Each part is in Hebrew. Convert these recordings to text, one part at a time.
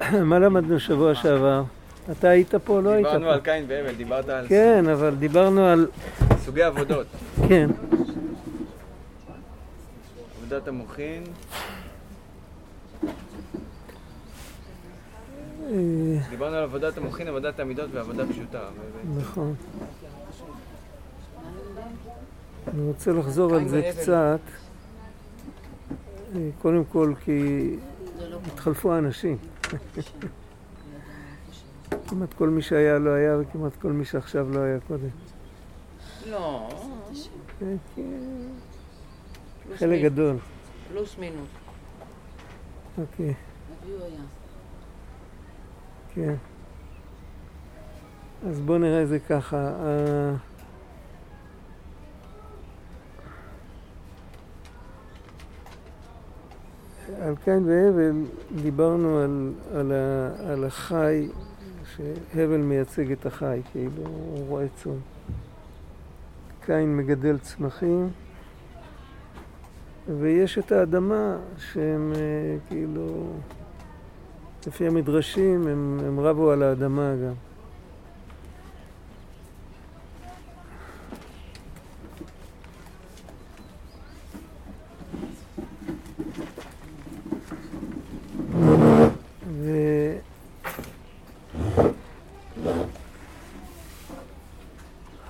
מה למדנו שבוע שעבר? אתה היית פה, לא היית פה. דיברנו על קין והבל, דיברת על כן, אבל דיברנו על... סוגי עבודות. כן. עבודת המוחין, אה, דיברנו על עבודת המוחין, עבודת המידות ועבודה פשוטה. נכון. אני רוצה לחזור על זה. קצת. אה, קודם כל כי התחלפו האנשים. כמעט כל מי שהיה לא היה וכמעט כל מי שעכשיו לא היה קודם. לא, אה, פלוס חלק מינוס. גדול. פלוס מינוס. אוקיי. כן. אז בואו נראה את זה ככה. על קין והבל דיברנו על, על, ה, על החי, שהבל מייצג את החי, כאילו הוא רועה צאן. קין מגדל צמחים, ויש את האדמה שהם אה, כאילו, לפי המדרשים, הם, הם רבו על האדמה גם. ו...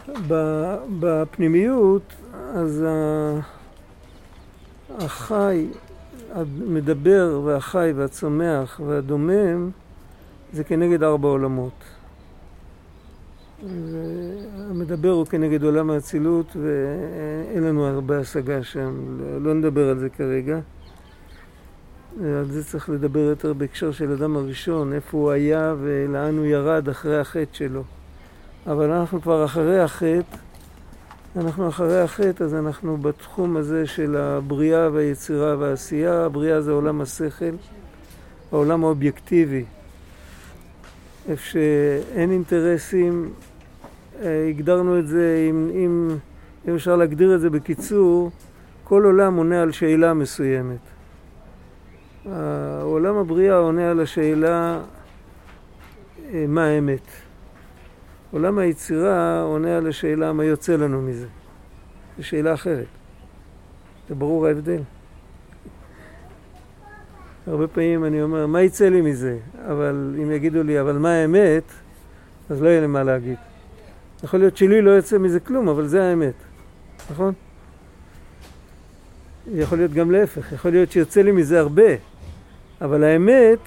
ב- בפנימיות, אז החי, המדבר והחי והצומח והדומם זה כנגד ארבע עולמות. המדבר הוא כנגד עולם האצילות ואין לנו הרבה השגה שם, לא נדבר על זה כרגע. על זה צריך לדבר יותר בהקשר של אדם הראשון, איפה הוא היה ולאן הוא ירד אחרי החטא שלו. אבל אנחנו כבר אחרי החטא, אנחנו אחרי החטא, אז אנחנו בתחום הזה של הבריאה והיצירה והעשייה. הבריאה זה עולם השכל, העולם האובייקטיבי. איפה שאין אינטרסים, אה, הגדרנו את זה, אם, אם, אם אפשר להגדיר את זה בקיצור, כל עולם עונה על שאלה מסוימת. עולם הבריאה עונה על השאלה אה, מה האמת. עולם היצירה עונה על השאלה מה יוצא לנו מזה. זו שאלה אחרת. זה ברור ההבדל. הרבה פעמים אני אומר, מה יצא לי מזה? אבל אם יגידו לי, אבל מה האמת? אז לא יהיה לי מה להגיד. יכול להיות שלי לא יוצא מזה כלום, אבל זה האמת. נכון? יכול להיות גם להפך, יכול להיות שיוצא לי מזה הרבה, אבל האמת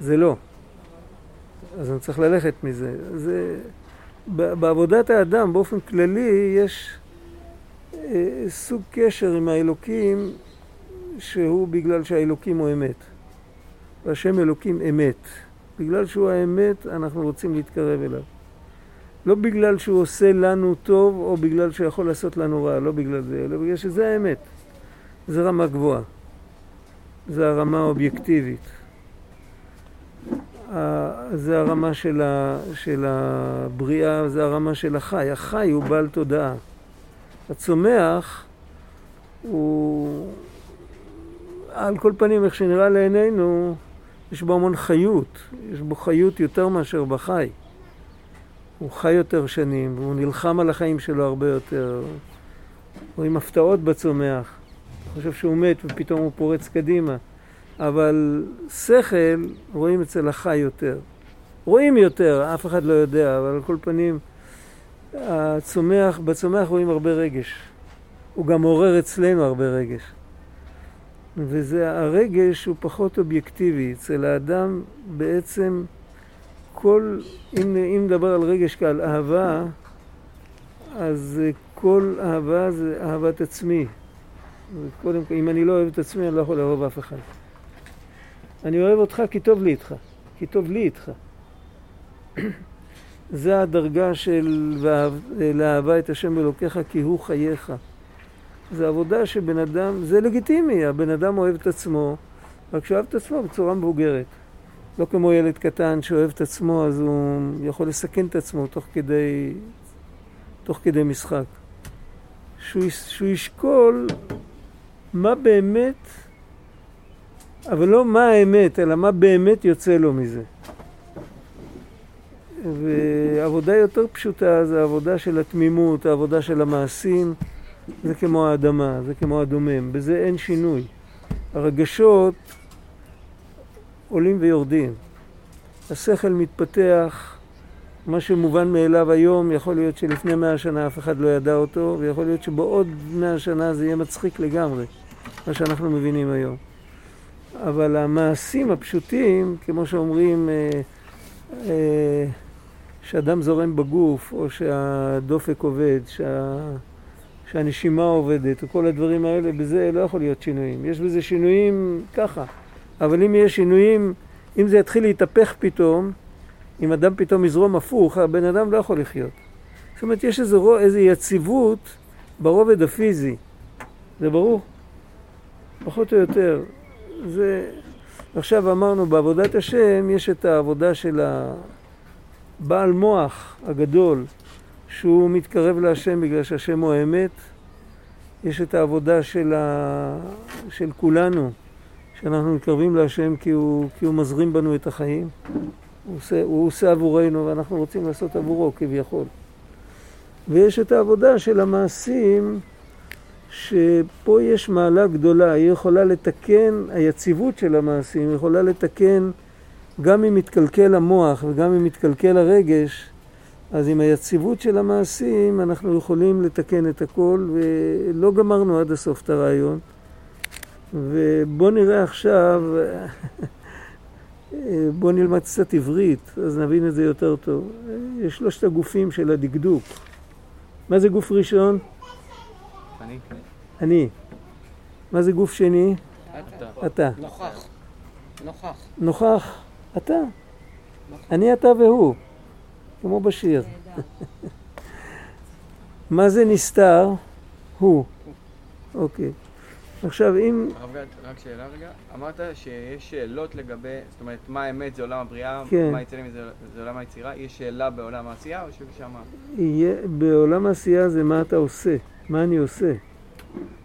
זה לא. אז אני צריך ללכת מזה. זה, בעבודת האדם באופן כללי יש אה, סוג קשר עם האלוקים שהוא בגלל שהאלוקים הוא אמת. והשם אלוקים אמת. בגלל שהוא האמת אנחנו רוצים להתקרב אליו. לא בגלל שהוא עושה לנו טוב או בגלל שהוא יכול לעשות לנו רע, לא בגלל זה, אלא בגלל שזה האמת. זה רמה גבוהה. זה הרמה האובייקטיבית. זה הרמה של, ה, של הבריאה, זה הרמה של החי. החי הוא בעל תודעה. הצומח הוא, על כל פנים, איך שנראה לעינינו, יש בו המון חיות. יש בו חיות יותר מאשר בחי. הוא חי יותר שנים, והוא נלחם על החיים שלו הרבה יותר. רואים הפתעות בצומח. חושב שהוא מת ופתאום הוא פורץ קדימה. אבל שכל רואים אצל החי יותר. רואים יותר, אף אחד לא יודע, אבל על כל פנים, הצומח, בצומח רואים הרבה רגש. הוא גם מעורר אצלנו הרבה רגש. וזה, הרגש הוא פחות אובייקטיבי. אצל האדם בעצם כל, אם, אם נדבר על רגש כעל אהבה, אז כל אהבה זה אהבת עצמי. קודם כל, אם אני לא אוהב את עצמי, אני לא יכול לאהוב אף אחד. אני אוהב אותך כי טוב לי איתך, כי טוב לי איתך. זה הדרגה של ואהב, לאהבה את השם אלוקיך כי הוא חייך. זה עבודה שבן אדם, זה לגיטימי, הבן אדם אוהב את עצמו, רק שהוא אוהב את עצמו בצורה מבוגרת. לא כמו ילד קטן שאוהב את עצמו, אז הוא יכול לסכן את עצמו תוך כדי, תוך כדי משחק. שהוא, שהוא ישקול מה באמת אבל לא מה האמת, אלא מה באמת יוצא לו מזה. ועבודה יותר פשוטה זה העבודה של התמימות, העבודה של המעשים, זה כמו האדמה, זה כמו הדומם, בזה אין שינוי. הרגשות עולים ויורדים. השכל מתפתח, מה שמובן מאליו היום, יכול להיות שלפני מאה שנה אף אחד לא ידע אותו, ויכול להיות שבעוד מאה שנה זה יהיה מצחיק לגמרי, מה שאנחנו מבינים היום. אבל המעשים הפשוטים, כמו שאומרים, אה, אה, שאדם זורם בגוף, או שהדופק עובד, שה... שהנשימה עובדת, וכל הדברים האלה, בזה לא יכול להיות שינויים. יש בזה שינויים ככה, אבל אם יש שינויים, אם זה יתחיל להתהפך פתאום, אם אדם פתאום יזרום הפוך, הבן אדם לא יכול לחיות. זאת אומרת, יש איזו, איזו יציבות ברובד הפיזי. זה ברור? פחות או יותר. זה... עכשיו אמרנו, בעבודת השם יש את העבודה של הבעל מוח הגדול, שהוא מתקרב להשם בגלל שהשם הוא האמת. יש את העבודה של, ה... של כולנו, שאנחנו מתקרבים להשם כי הוא, כי הוא מזרים בנו את החיים. הוא עושה, הוא עושה עבורנו ואנחנו רוצים לעשות עבורו כביכול. ויש את העבודה של המעשים, שפה יש מעלה גדולה, היא יכולה לתקן, היציבות של המעשים יכולה לתקן גם אם מתקלקל המוח וגם אם מתקלקל הרגש, אז עם היציבות של המעשים אנחנו יכולים לתקן את הכל ולא גמרנו עד הסוף את הרעיון. ובואו נראה עכשיו בואו נלמד קצת עברית, אז נבין את זה יותר טוב. יש שלושת הגופים של הדקדוק. מה זה גוף ראשון? אני? אני. מה זה גוף שני? אתה. אתה. נוכח. נוכח. נוכח? אתה. אני אתה והוא, כמו בשיר. מה זה נסתר? הוא. אוקיי. עכשיו אם... הרב גד, רק שאלה רגע. אמרת שיש שאלות לגבי, זאת אומרת, מה האמת זה עולם הבריאה, כן. מה יצא לי מזה זה עולם היצירה, יש שאלה בעולם העשייה או ששם... יהיה, בעולם העשייה זה מה אתה עושה, מה אני עושה.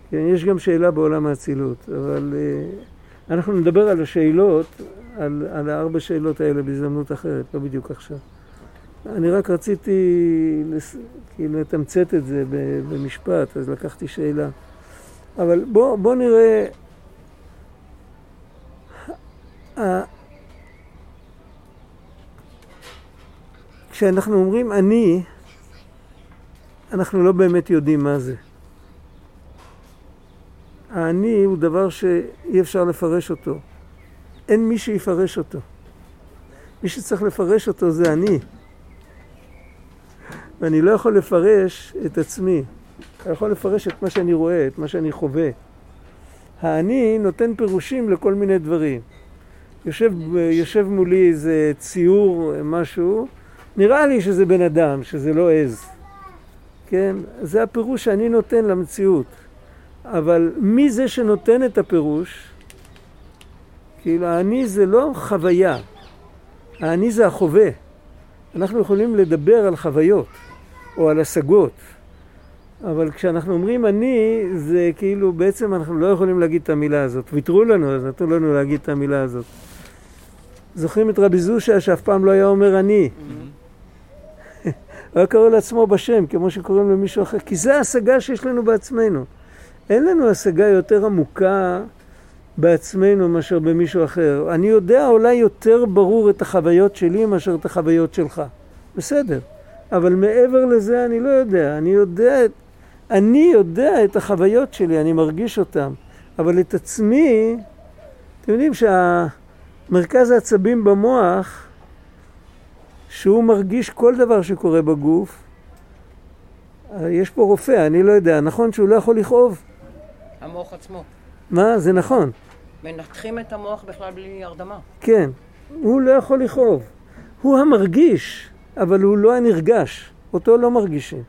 כן, יש גם שאלה בעולם האצילות, אבל uh, אנחנו נדבר על השאלות, על, על הארבע שאלות האלה בהזדמנות אחרת, לא בדיוק עכשיו. אני רק רציתי לס... כאילו לתמצת את זה במשפט, אז לקחתי שאלה. אבל בוא, בוא נראה... כשאנחנו אומרים אני, אנחנו לא באמת יודעים מה זה. האני הוא דבר שאי אפשר לפרש אותו. אין מי שיפרש אותו. מי שצריך לפרש אותו זה אני. ואני לא יכול לפרש את עצמי. אני יכול לפרש את מה שאני רואה, את מה שאני חווה. האני נותן פירושים לכל מיני דברים. יושב, יושב מולי איזה ציור, משהו, נראה לי שזה בן אדם, שזה לא עז. כן? זה הפירוש שאני נותן למציאות. אבל מי זה שנותן את הפירוש? כאילו, האני זה לא חוויה. האני זה החווה. אנחנו יכולים לדבר על חוויות או על השגות. אבל כשאנחנו אומרים אני, זה כאילו בעצם אנחנו לא יכולים להגיד את המילה הזאת. ויתרו לנו, אז נתנו לנו להגיד את המילה הזאת. זוכרים את רבי זושה שאף פעם לא היה אומר אני. הוא היה קורא לעצמו בשם, כמו שקוראים למישהו אחר, כי זה ההשגה שיש לנו בעצמנו. אין לנו השגה יותר עמוקה בעצמנו מאשר במישהו אחר. אני יודע אולי יותר ברור את החוויות שלי מאשר את החוויות שלך. בסדר. אבל מעבר לזה אני לא יודע. אני יודע, אני יודע את החוויות שלי, אני מרגיש אותן. אבל את עצמי, אתם יודעים שהמרכז העצבים במוח, שהוא מרגיש כל דבר שקורה בגוף, יש פה רופא, אני לא יודע, נכון שהוא לא יכול לכאוב? המוח עצמו. מה? זה נכון. מנתחים את המוח בכלל בלי הרדמה. כן, הוא לא יכול לכאוב. הוא המרגיש, אבל הוא לא הנרגש. אותו לא מרגישים.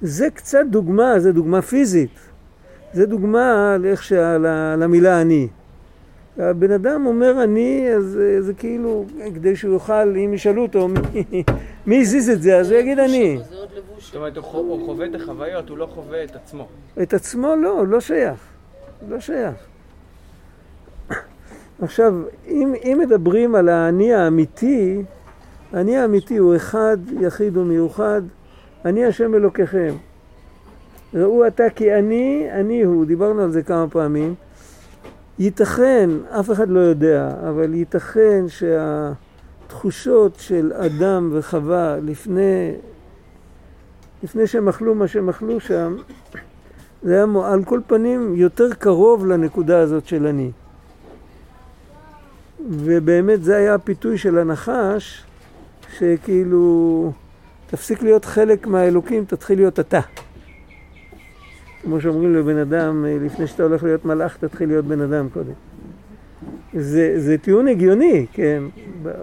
זה קצת דוגמה, זה דוגמה פיזית. זה דוגמה לאיך שה... למילה אני. הבן אדם אומר אני, אז זה כאילו, כדי שהוא יוכל, אם ישאלו אותו מי, הזיז את זה, אז הוא יגיד אני. זאת אומרת, הוא חווה את החוויות, הוא לא חווה את עצמו. את עצמו לא, לא שייך. לא שייך. עכשיו, אם, אם מדברים על האני האמיתי, האני האמיתי הוא אחד, יחיד ומיוחד, אני השם אלוקיכם. ראו אתה כי אני, אני הוא, דיברנו על זה כמה פעמים. ייתכן, אף אחד לא יודע, אבל ייתכן שהתחושות של אדם וחווה לפני, לפני שהם אכלו מה שהם אכלו שם, זה היה על כל פנים יותר קרוב לנקודה הזאת של אני. ובאמת זה היה הפיתוי של הנחש, שכאילו תפסיק להיות חלק מהאלוקים, תתחיל להיות אתה. כמו שאומרים לבן אדם, לפני שאתה הולך להיות מלאך, תתחיל להיות בן אדם קודם. זה, זה טיעון הגיוני, כן,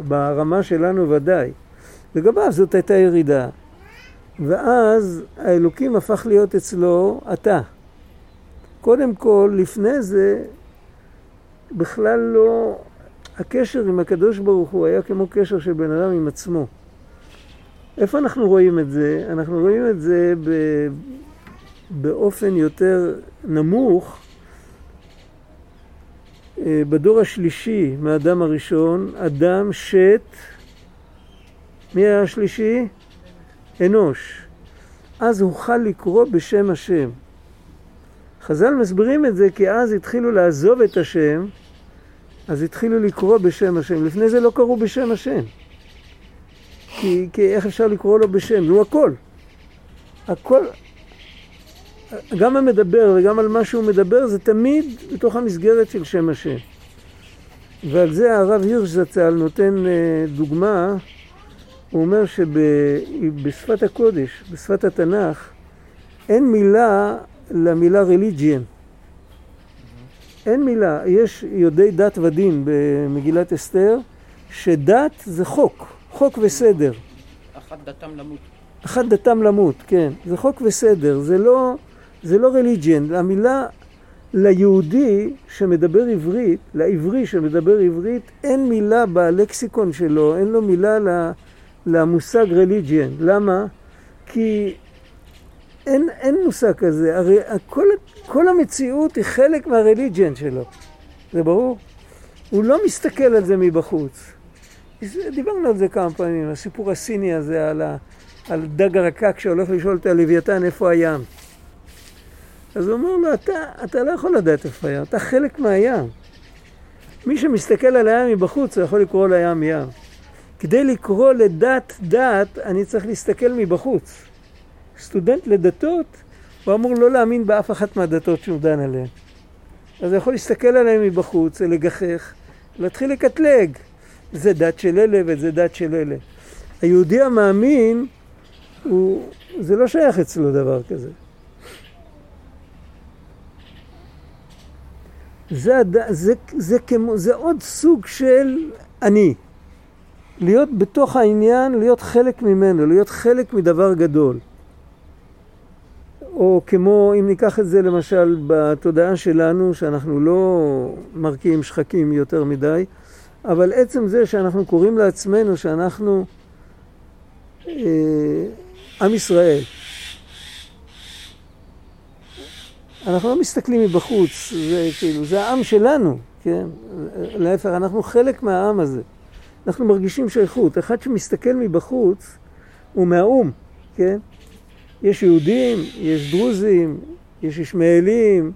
ברמה שלנו ודאי. לגביו זאת הייתה ירידה. ואז האלוקים הפך להיות אצלו אתה. קודם כל, לפני זה, בכלל לא... הקשר עם הקדוש ברוך הוא היה כמו קשר של בן אדם עם עצמו. איפה אנחנו רואים את זה? אנחנו רואים את זה ב... באופן יותר נמוך אה, בדור השלישי מהאדם הראשון, אדם שת, מי היה השלישי? אנוש. אז הוכל לקרוא בשם השם. חז"ל מסבירים את זה כי אז התחילו לעזוב את השם, אז התחילו לקרוא בשם השם. לפני זה לא קראו בשם השם. כי, כי איך אפשר לקרוא לו בשם? הוא הכל. הכל, גם המדבר וגם על מה שהוא מדבר זה תמיד בתוך המסגרת של שם השם. ועל זה הרב הירש זצ"ל נותן אה, דוגמה, הוא אומר שבשפת הקודש, בשפת התנ"ך, אין מילה למילה religion. אין מילה, יש יודעי דת ודין במגילת אסתר, שדת זה חוק, חוק וסדר. אחת דתם למות. אחת דתם למות, כן. זה חוק וסדר, זה לא, זה לא religion. המילה ליהודי שמדבר עברית, לעברי שמדבר עברית, אין מילה בלקסיקון שלו, אין לו מילה למושג religion. למה? כי אין, אין מושג כזה, הרי כל, כל המציאות היא חלק מהרליג'ן שלו, זה ברור? הוא לא מסתכל על זה מבחוץ. דיברנו על זה כמה פעמים, הסיפור הסיני הזה על, ה, על דג הרקק שהולך לשאול את הלוויתן איפה הים. אז הוא אומר לו, אתה, אתה לא יכול לדעת איפה הים, אתה חלק מהים. מי שמסתכל על הים מבחוץ, הוא יכול לקרוא לים ים. כדי לקרוא לדת דת, אני צריך להסתכל מבחוץ. סטודנט לדתות, הוא אמור לא להאמין באף אחת מהדתות שהוא דן עליהן. אז הוא יכול להסתכל עליהן מבחוץ, לגחך, להתחיל לקטלג. זה דת של אלה וזה דת של אלה. היהודי המאמין, הוא, זה לא שייך אצלו דבר כזה. זה, זה, זה, זה, כמו, זה עוד סוג של אני. להיות בתוך העניין, להיות חלק ממנו, להיות חלק מדבר גדול. או כמו, אם ניקח את זה למשל בתודעה שלנו, שאנחנו לא מרקיעים שחקים יותר מדי, אבל עצם זה שאנחנו קוראים לעצמנו שאנחנו אה, עם ישראל. אנחנו לא מסתכלים מבחוץ, זה כאילו, זה העם שלנו, כן? להפך, אנחנו חלק מהעם הזה. אנחנו מרגישים שייכות. אחד שמסתכל מבחוץ הוא מהאו"ם, כן? יש יהודים, יש דרוזים, יש ישמעאלים,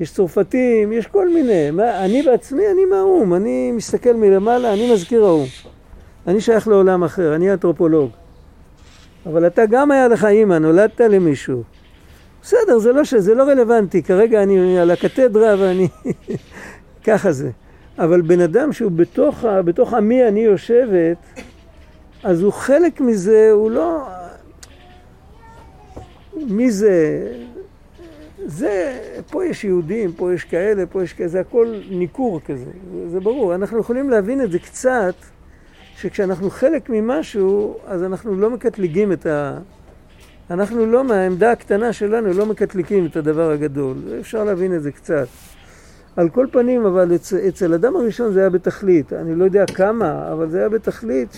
יש צרפתים, יש כל מיני. מה, אני בעצמי, אני מהאו"ם, אני מסתכל מלמעלה, אני מזכיר האו"ם. אני שייך לעולם אחר, אני אנתרופולוג. אבל אתה גם היה לך אימא, נולדת למישהו. בסדר, זה לא. זה לא רלוונטי, כרגע אני על הקתדרה ואני... ככה זה. אבל בן אדם שהוא בתוך, בתוך עמי אני יושבת, אז הוא חלק מזה, הוא לא... מי זה? זה, פה יש יהודים, פה יש כאלה, פה יש כאלה, זה הכל ניכור כזה, זה, ברור. אנחנו יכולים להבין את זה קצת, שכשאנחנו חלק ממשהו, אז אנחנו לא מקטלגים את ה... אנחנו לא, מהעמדה הקטנה שלנו, לא מקטלגים את הדבר הגדול. אפשר להבין את זה קצת. על כל פנים, אבל אצ, אצל אדם הראשון זה היה בתכלית. אני לא יודע כמה, אבל זה היה בתכלית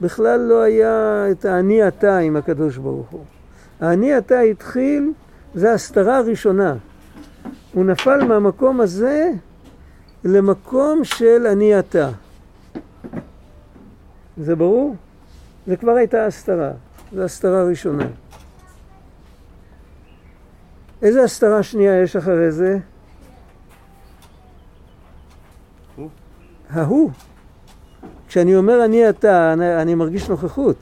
שבכלל לא היה את האני אתה עם הקדוש ברוך הוא. האני אתה התחיל, זה ההסתרה הראשונה. הוא נפל מהמקום הזה למקום של אני אתה. זה ברור? זה כבר הייתה הסתרה, זו הסתרה ראשונה. איזה הסתרה שנייה יש אחרי זה? הוא. ההוא. כשאני אומר אני אתה, אני, אני מרגיש נוכחות.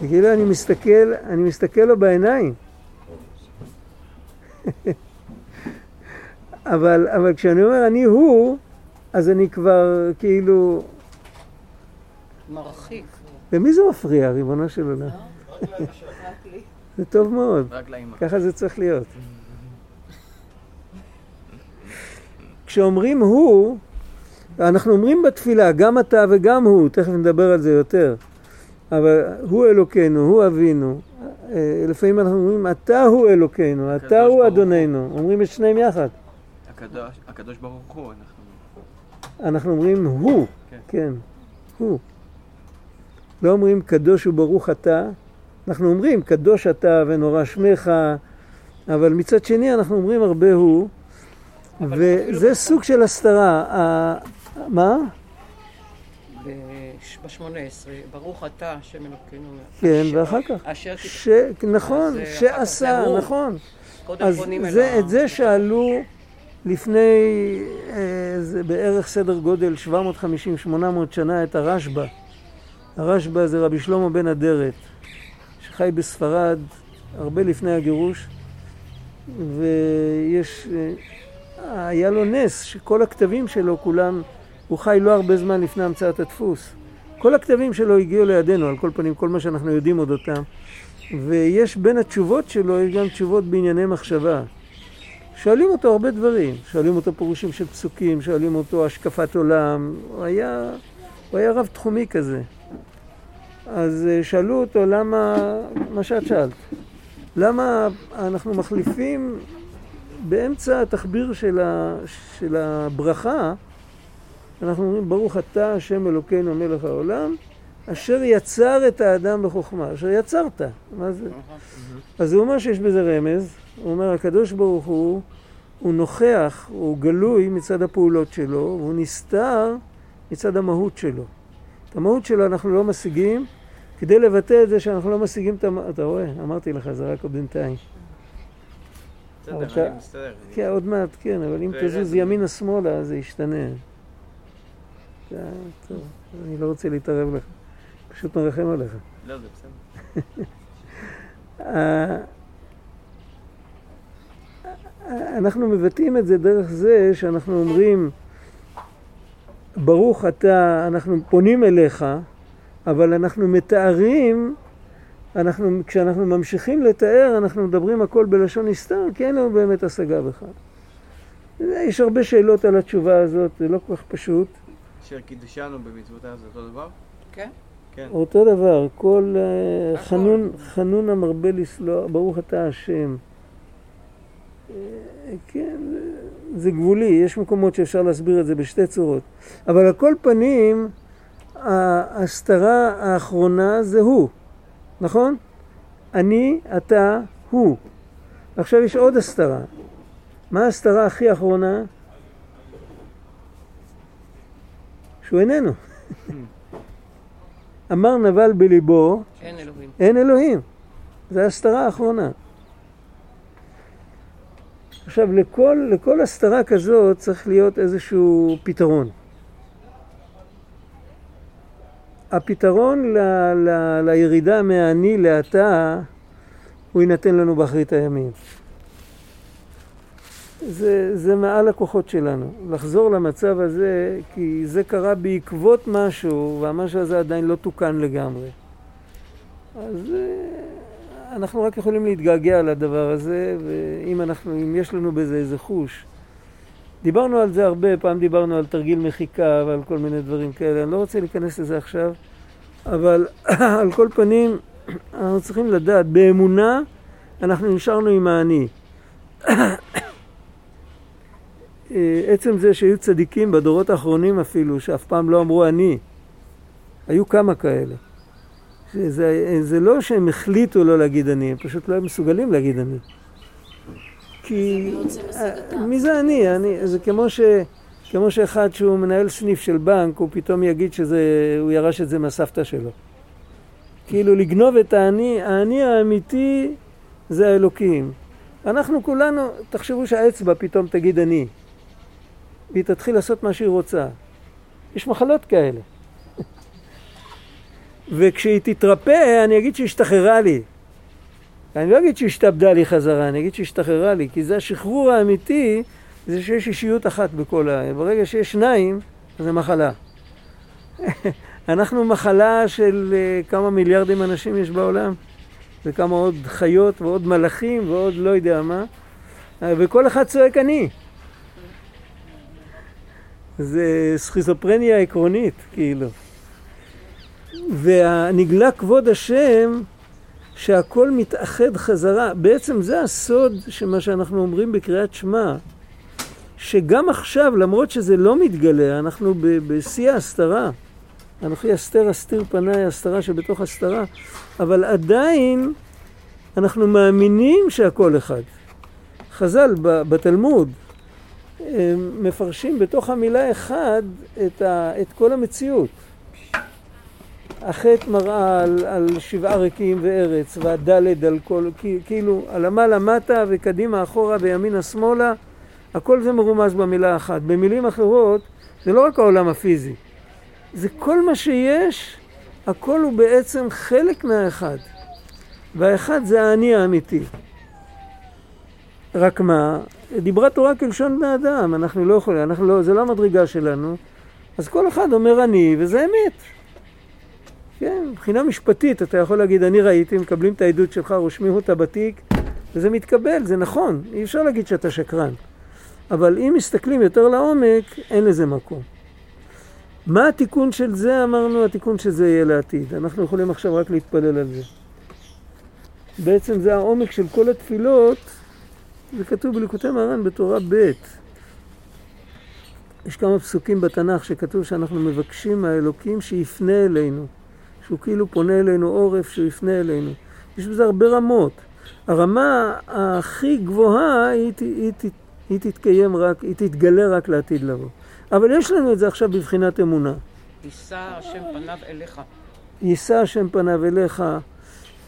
כאילו אני מסתכל, אני מסתכל לו בעיניים. אבל, אבל כשאני אומר אני הוא, אז אני כבר כאילו... מרחיק. למי זה מפריע, ריבונו של עולם? זה טוב מאוד. ככה זה צריך להיות. כשאומרים הוא, אנחנו אומרים בתפילה, גם אתה וגם הוא, תכף נדבר על זה יותר, אבל הוא אלוקינו, הוא אבינו. אה, לפעמים אנחנו אומרים, אתה הוא אלוקינו, אתה הוא אדוננו. אומרים את שניהם יחד. הקדוש, הקדוש ברוך הוא, אנחנו... אנחנו אומרים הוא, כן. כן, הוא. לא אומרים קדוש וברוך אתה, אנחנו אומרים קדוש אתה ונורא שמך, אבל מצד שני אנחנו אומרים הרבה הוא, וזה סוג של הסתרה. מה? ב-18, ברוך אתה, השם אלוקינו. כן, ואחר כך. אשר ש... נכון, אה, שעשה. נכון. אז אל זה, ה- את זה שאלו לפני אה, בערך סדר גודל 750-800 שנה את הרשב"א. הרשב"א זה רבי שלמה בן אדרת, שחי בספרד הרבה לפני הגירוש, ויש, אה, היה לו נס שכל הכתבים שלו כולם, הוא חי לא הרבה זמן לפני המצאת הדפוס. כל הכתבים שלו הגיעו לידינו, על כל פנים, כל מה שאנחנו יודעים אודותם. ויש בין התשובות שלו, יש גם תשובות בענייני מחשבה. שואלים אותו הרבה דברים, שואלים אותו פירושים של פסוקים, שואלים אותו השקפת עולם, הוא היה, הוא היה רב תחומי כזה. אז אה, שאלו אותו למה, מה שאת שאלת, למה אנחנו מחליפים באמצע התחביר של, ה, של הברכה, אנחנו אומרים ברוך אתה השם אלוקינו מלך העולם, אשר יצר את האדם בחוכמה, אשר יצרת, מה זה? אז הוא אומר שיש בזה רמז, הוא אומר הקדוש ברוך הוא, הוא נוכח, הוא גלוי מצד הפעולות שלו, והוא נסתר מצד המהות שלו. את המהות שלו אנחנו לא משיגים, כדי לבטא את זה שאנחנו לא משיגים את המהות, אתה רואה? אמרתי לך, זה רק בינתיים. בסדר, אני מסתדר. כן, עוד מעט, כן, אבל אם זה תזוז רמז. ימינה-שמאלה, זה ישתנה. טוב, אני לא רוצה להתערב לך, פשוט מרחם עליך. לא, זה בסדר. אה, אנחנו מבטאים את זה דרך זה שאנחנו אומרים ברוך אתה, אנחנו פונים אליך, אבל אנחנו מתארים, אנחנו, כשאנחנו ממשיכים לתאר, אנחנו מדברים הכל בלשון נסתר, כי אין לנו באמת השגה בך. יש הרבה שאלות על התשובה הזאת, זה לא כל כך פשוט. אשר קידשנו במצוותיו זה אותו דבר? כן? כן. אותו דבר, כל אה. חנון, חנון המרבה לסלוח, ברוך אתה השם. אה, כן, זה- זה גבולי, יש מקומות שאפשר להסביר את זה בשתי צורות. אבל על כל פנים, ההסתרה האחרונה זה הוא, נכון? אני, אתה, הוא. עכשיו יש עוד הסתרה. מה ההסתרה הכי אחרונה? שהוא איננו. אמר נבל בליבו, אין אלוהים. אין אלוהים. זו ההסתרה האחרונה. עכשיו, לכל, לכל הסתרה כזאת צריך להיות איזשהו פתרון. הפתרון ל, ל, לירידה מהאני לאתה, הוא יינתן לנו באחרית הימים. זה, זה מעל הכוחות שלנו, לחזור למצב הזה, כי זה קרה בעקבות משהו, והמשהו הזה עדיין לא תוקן לגמרי. אז אה, אנחנו רק יכולים להתגעגע לדבר הזה, ואם אנחנו, יש לנו בזה איזה חוש. דיברנו על זה הרבה, פעם דיברנו על תרגיל מחיקה ועל כל מיני דברים כאלה, אני לא רוצה להיכנס לזה עכשיו, אבל על כל פנים, אנחנו צריכים לדעת, באמונה אנחנו נשארנו עם האני. עצם זה שהיו צדיקים בדורות האחרונים אפילו, שאף פעם לא אמרו אני, היו כמה כאלה. זה, זה לא שהם החליטו לא להגיד אני, הם פשוט לא היו מסוגלים להגיד אני. כי... אה. מי זה אני? אני? זה כמו, ש, כמו שאחד שהוא מנהל סניף של בנק, הוא פתאום יגיד שהוא ירש את זה מהסבתא שלו. כאילו לגנוב את האני, האני האמיתי זה האלוקים. אנחנו כולנו, תחשבו שהאצבע פתאום תגיד אני, והיא תתחיל לעשות מה שהיא רוצה. יש מחלות כאלה. וכשהיא תתרפא, אני אגיד שהשתחררה לי. אני לא אגיד שהשתעבדה לי חזרה, אני אגיד שהשתחררה לי, כי זה השחרור האמיתי, זה שיש אישיות אחת בכל ה... ברגע שיש שניים, זה מחלה. אנחנו מחלה של uh, כמה מיליארדים אנשים יש בעולם, וכמה עוד חיות ועוד מלאכים ועוד לא יודע מה, וכל אחד צועק אני. זה סכיזופרניה עקרונית, כאילו. והנגלה כבוד השם שהכל מתאחד חזרה. בעצם זה הסוד שמה שאנחנו אומרים בקריאת שמע, שגם עכשיו, למרות שזה לא מתגלה, אנחנו בשיא ההסתרה. אנוכי אסתר אסתיר פניי, הסתרה שבתוך הסתרה, אבל עדיין אנחנו מאמינים שהכל אחד. חז"ל בתלמוד מפרשים בתוך המילה אחד את, ה, את כל המציאות. החטא מראה על, על שבעה ריקים וארץ, והדלת על כל, כאילו, על המעלה מטה וקדימה אחורה וימינה שמאלה, הכל זה מרומז במילה אחת. במילים אחרות, זה לא רק העולם הפיזי, זה כל מה שיש, הכל הוא בעצם חלק מהאחד. והאחד זה האני האמיתי. רק מה, דיברה תורה כלשון בני אדם, אנחנו לא יכולים, אנחנו לא, זה לא המדרגה שלנו, אז כל אחד אומר אני, וזה אמת. כן, מבחינה משפטית אתה יכול להגיד אני ראיתי, מקבלים את העדות שלך, רושמים אותה בתיק, וזה מתקבל, זה נכון, אי אפשר להגיד שאתה שקרן. אבל אם מסתכלים יותר לעומק, אין לזה מקום. מה התיקון של זה? אמרנו, התיקון של זה יהיה לעתיד. אנחנו יכולים עכשיו רק להתפלל על זה. בעצם זה העומק של כל התפילות, זה כתוב בליקוטי מרן בתורה ב'. יש כמה פסוקים בתנ"ך שכתוב שאנחנו מבקשים מהאלוקים שיפנה אלינו. שהוא כאילו פונה אלינו עורף, שהוא יפנה אלינו. יש בזה הרבה רמות. הרמה הכי גבוהה היא, היא, היא, היא תתקיים רק, היא תתגלה רק לעתיד לבוא. אבל יש לנו את זה עכשיו בבחינת אמונה. יישא השם פניו אליך. יישא השם פניו אליך.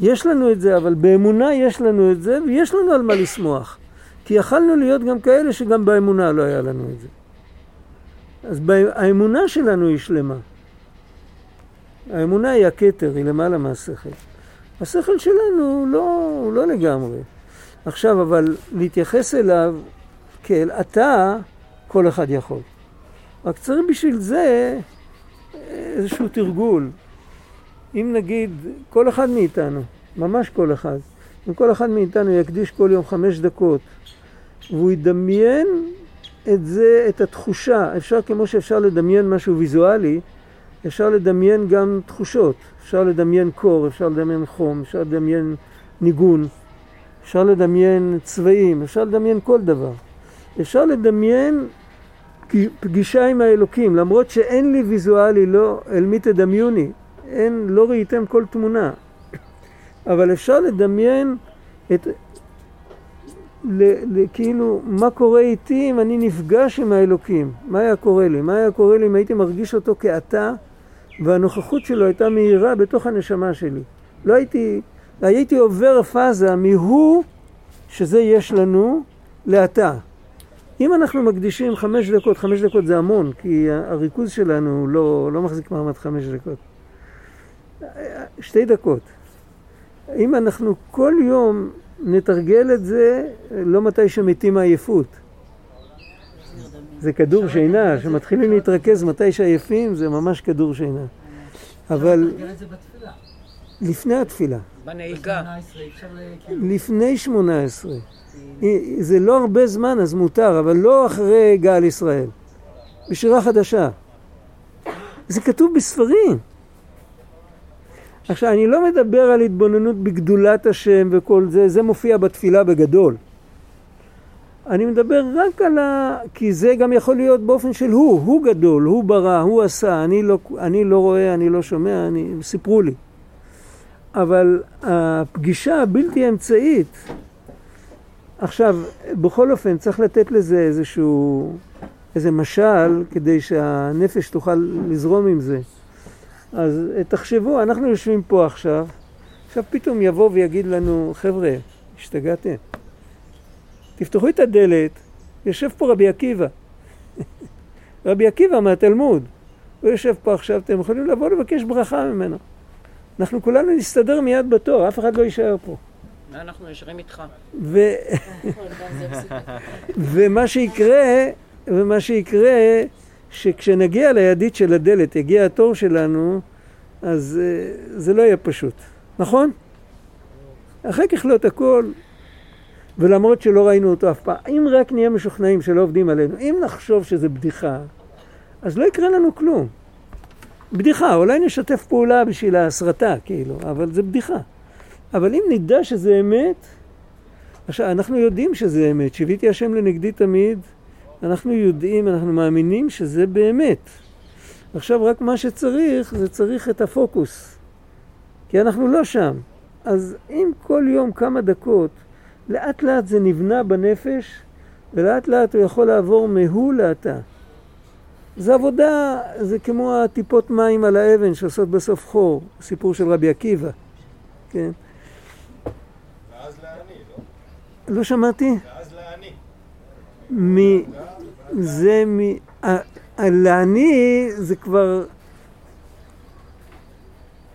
יש לנו את זה, אבל באמונה יש לנו את זה, ויש לנו על מה לשמוח. כי יכלנו להיות גם כאלה שגם באמונה לא היה לנו את זה. אז האמונה שלנו היא שלמה. האמונה היא הכתר, היא למעלה מהשכל. השכל שלנו הוא לא, הוא לא לגמרי. עכשיו, אבל להתייחס אליו כאל אתה, כל אחד יכול. רק צריך בשביל זה איזשהו תרגול. אם נגיד, כל אחד מאיתנו, ממש כל אחד, אם כל אחד מאיתנו יקדיש כל יום חמש דקות, והוא ידמיין את זה, את התחושה, אפשר כמו שאפשר לדמיין משהו ויזואלי, אפשר לדמיין גם תחושות, אפשר לדמיין קור, אפשר לדמיין חום, אפשר לדמיין ניגון, אפשר לדמיין צבעים, אפשר לדמיין כל דבר. אפשר לדמיין פגישה עם האלוקים, למרות שאין לי ויזואלי, לא, אל מי תדמיוני, אין, לא ראיתם כל תמונה. אבל אפשר לדמיין את, ל, ל, כאילו, מה קורה איתי אם אני נפגש עם האלוקים? מה היה קורה לי? מה היה קורה לי אם הייתי מרגיש אותו כאתה והנוכחות שלו הייתה מהירה בתוך הנשמה שלי. לא הייתי, הייתי עובר פאזה מהוא, שזה יש לנו, לאתה. אם אנחנו מקדישים חמש דקות, חמש דקות זה המון, כי הריכוז שלנו לא, לא מחזיק מעמד חמש דקות. שתי דקות. אם אנחנו כל יום נתרגל את זה, לא מתי שמתים מעייפות. זה כדור שינה, שמתחילים להתרכז מתי שעייפים, זה ממש כדור שינה. אבל... לפני התפילה. בנהיגה. לפני שמונה עשרה. זה לא הרבה זמן, אז מותר, אבל לא אחרי גל ישראל. בשירה חדשה. זה כתוב בספרים. עכשיו, אני לא מדבר על התבוננות בגדולת השם וכל זה, זה מופיע בתפילה בגדול. אני מדבר רק על ה... כי זה גם יכול להיות באופן של הוא, הוא גדול, הוא ברא, הוא עשה, אני לא, אני לא רואה, אני לא שומע, אני... סיפרו לי. אבל הפגישה הבלתי אמצעית, עכשיו, בכל אופן, צריך לתת לזה איזשהו, איזה משל כדי שהנפש תוכל לזרום עם זה. אז אה, תחשבו, אנחנו יושבים פה עכשיו, עכשיו פתאום יבוא ויגיד לנו, חבר'ה, השתגעתם. תפתחו את הדלת, יושב פה רבי עקיבא. רבי עקיבא מהתלמוד. הוא יושב פה עכשיו, אתם יכולים לבוא לבקש ברכה ממנו. אנחנו כולנו נסתדר מיד בתור, אף אחד לא יישאר פה. אנחנו ישרים איתך. ו... ומה שיקרה, ומה שיקרה, שכשנגיע לידית של הדלת, יגיע התור שלנו, אז uh, זה לא יהיה פשוט, נכון? אחר כך לא את הכל, ולמרות שלא ראינו אותו אף פעם, אם רק נהיה משוכנעים שלא עובדים עלינו, אם נחשוב שזה בדיחה, אז לא יקרה לנו כלום. בדיחה, אולי נשתף פעולה בשביל ההסרטה, כאילו, אבל זה בדיחה. אבל אם נדע שזה אמת, עכשיו, אנחנו יודעים שזה אמת, שיוויתי השם לנגדי תמיד, אנחנו יודעים, אנחנו מאמינים שזה באמת. עכשיו רק מה שצריך, זה צריך את הפוקוס. כי אנחנו לא שם. אז אם כל יום כמה דקות, לאט לאט זה נבנה בנפש, ולאט לאט הוא יכול לעבור מהוא לאתה. זה עבודה, זה כמו הטיפות מים על האבן שעושות בסוף חור, סיפור של רבי עקיבא, כן? ואז לעני, לא? לא שמעתי? ואז לעני. מ... זה מ... לעני זה כבר...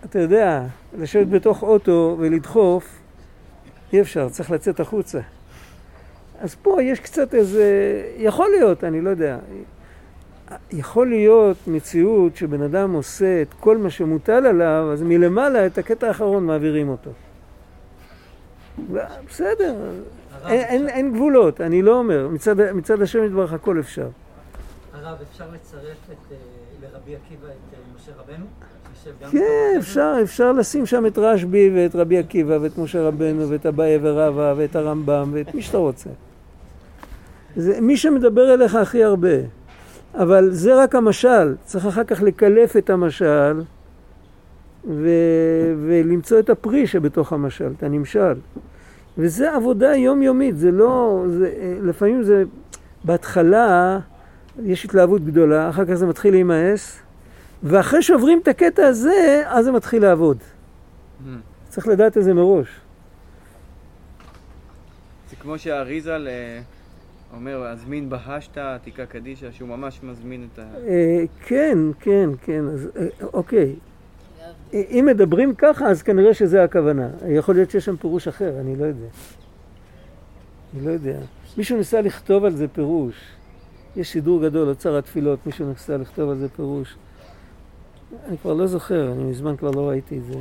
אתה יודע, לשבת בתוך אוטו ולדחוף, אי אפשר, צריך לצאת החוצה. אז פה יש קצת איזה... יכול להיות, אני לא יודע. יכול להיות מציאות שבן אדם עושה את כל מה שמוטל עליו, אז מלמעלה את הקטע האחרון מעבירים אותו. בסדר, אין, אין, אין גבולות, אני לא אומר, מצד, מצד השם יתברך הכל אפשר. הרב, אפשר לצרף את, אה, לרבי עקיבא את אה, משה רבנו? כן, אפשר, אפשר לשים שם את רשב"י ואת רבי עקיבא ואת משה רבנו ואת אביי ורבא ואת הרמב"ם ואת מי שאתה רוצה. זה מי שמדבר אליך הכי הרבה. אבל זה רק המשל, צריך אחר כך לקלף את המשל ו... ולמצוא את הפרי שבתוך המשל, את הנמשל. וזה עבודה יומיומית, זה לא, זה, לפעמים זה, בהתחלה יש התלהבות גדולה, אחר כך זה מתחיל להימאס, ואחרי שעוברים את הקטע הזה, אז זה מתחיל לעבוד. Mm. צריך לדעת את זה מראש. זה כמו שהאריזל אומר, הזמין בהשתא, עתיקה קדישא, שהוא ממש מזמין את ה... אה, כן, כן, כן, אז אה, אוקיי. אם מדברים ככה, אז כנראה שזה הכוונה. יכול להיות שיש שם פירוש אחר, אני לא יודע. אני לא יודע. מישהו ניסה לכתוב על זה פירוש. יש סידור גדול, אוצר התפילות, מישהו ניסה לכתוב על זה פירוש. אני כבר לא זוכר, אני מזמן כבר לא ראיתי את זה,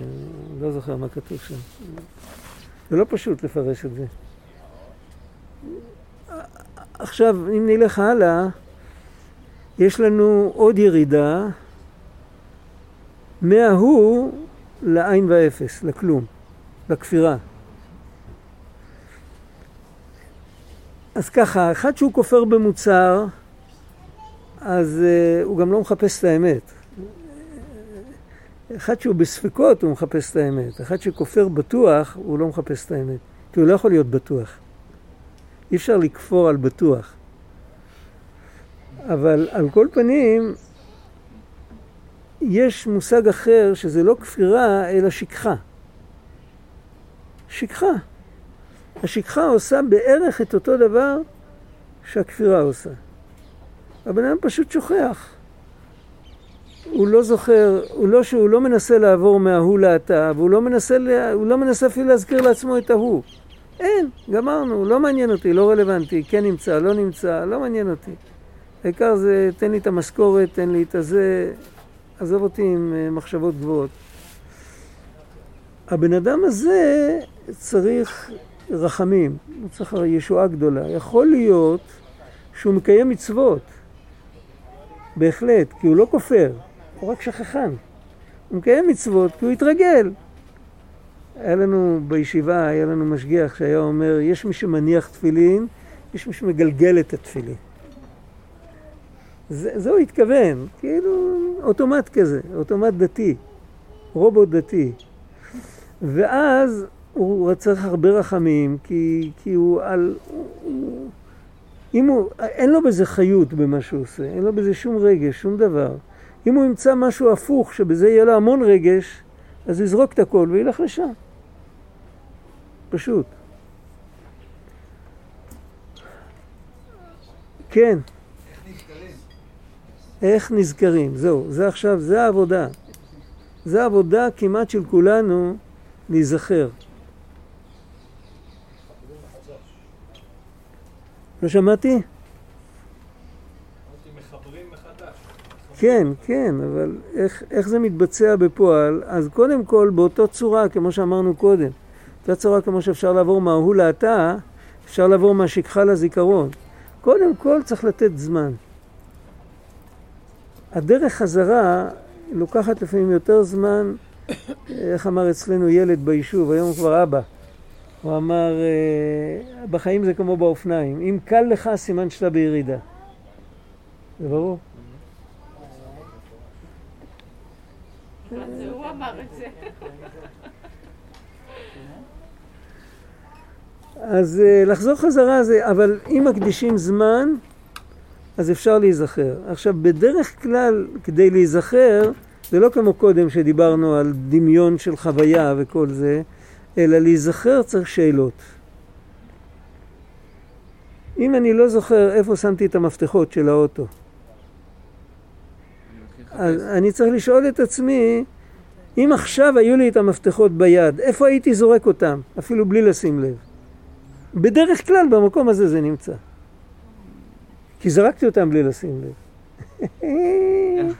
לא זוכר מה כתוב שם. זה לא פשוט לפרש את זה. עכשיו, אם נלך הלאה, יש לנו עוד ירידה מההוא לעין ואפס, לכלום, לכפירה. אז ככה, אחד שהוא כופר במוצר, אז uh, הוא גם לא מחפש את האמת. אחד שהוא בספקות, הוא מחפש את האמת. אחד שכופר בטוח, הוא לא מחפש את האמת. כי הוא לא יכול להיות בטוח. אי אפשר לכפור על בטוח. אבל על כל פנים, יש מושג אחר שזה לא כפירה, אלא שכחה. שכחה. השכחה עושה בערך את אותו דבר שהכפירה עושה. הבן אדם פשוט שוכח. הוא לא זוכר, הוא לא שהוא לא מנסה לעבור מההוא לאתה, והוא לא מנסה, הוא לא מנסה אפילו להזכיר לעצמו את ההוא. אין, גמרנו, לא מעניין אותי, לא רלוונטי, כן נמצא, לא נמצא, לא מעניין אותי. העיקר זה, תן לי את המשכורת, תן לי את הזה, עזוב אותי עם אה, מחשבות גבוהות. הבן אדם הזה צריך רחמים, הוא צריך ישועה גדולה. יכול להיות שהוא מקיים מצוות, בהחלט, כי הוא לא כופר, הוא רק שכחן. הוא מקיים מצוות כי הוא התרגל. היה לנו בישיבה, היה לנו משגיח שהיה אומר, יש מי שמניח תפילין, יש מי שמגלגל את התפילין. זה, זה הוא התכוון, כאילו אוטומט כזה, אוטומט דתי, רובוט דתי. ואז הוא צריך הרבה רחמים, כי, כי הוא על... הוא, אם הוא, אין לו בזה חיות במה שהוא עושה, אין לו בזה שום רגש, שום דבר. אם הוא ימצא משהו הפוך, שבזה יהיה לו המון רגש, אז יזרוק את הכל וילך לשם. פשוט. כן. איך נזכרים? זהו, זה עכשיו, זה העבודה. זה העבודה כמעט של כולנו להיזכר. לא שמעתי? אמרתי, מחברים מחדש. כן, כן, אבל איך, איך זה מתבצע בפועל? אז קודם כל, באותו צורה, כמו שאמרנו קודם, אותה צורה כמו שאפשר לעבור מההוא לאתה, אפשר לעבור מהשכחה לזיכרון. קודם כל צריך לתת זמן. הדרך חזרה לוקחת לפעמים יותר זמן, איך אמר אצלנו ילד ביישוב, היום הוא כבר אבא. הוא אמר, אה, בחיים זה כמו באופניים, אם קל לך סימן שאתה בירידה. זה ברור. אז הוא אמר את זה. אז אה, לחזור חזרה זה, אבל אם מקדישים זמן, אז אפשר להיזכר. עכשיו, בדרך כלל, כדי להיזכר, זה לא כמו קודם שדיברנו על דמיון של חוויה וכל זה, אלא להיזכר צריך שאלות. אם אני לא זוכר איפה שמתי את המפתחות של האוטו, אז אני צריך לשאול את עצמי, אם עכשיו היו לי את המפתחות ביד, איפה הייתי זורק אותם, אפילו בלי לשים לב? בדרך כלל במקום הזה זה נמצא. כי זרקתי אותם בלי לשים לב.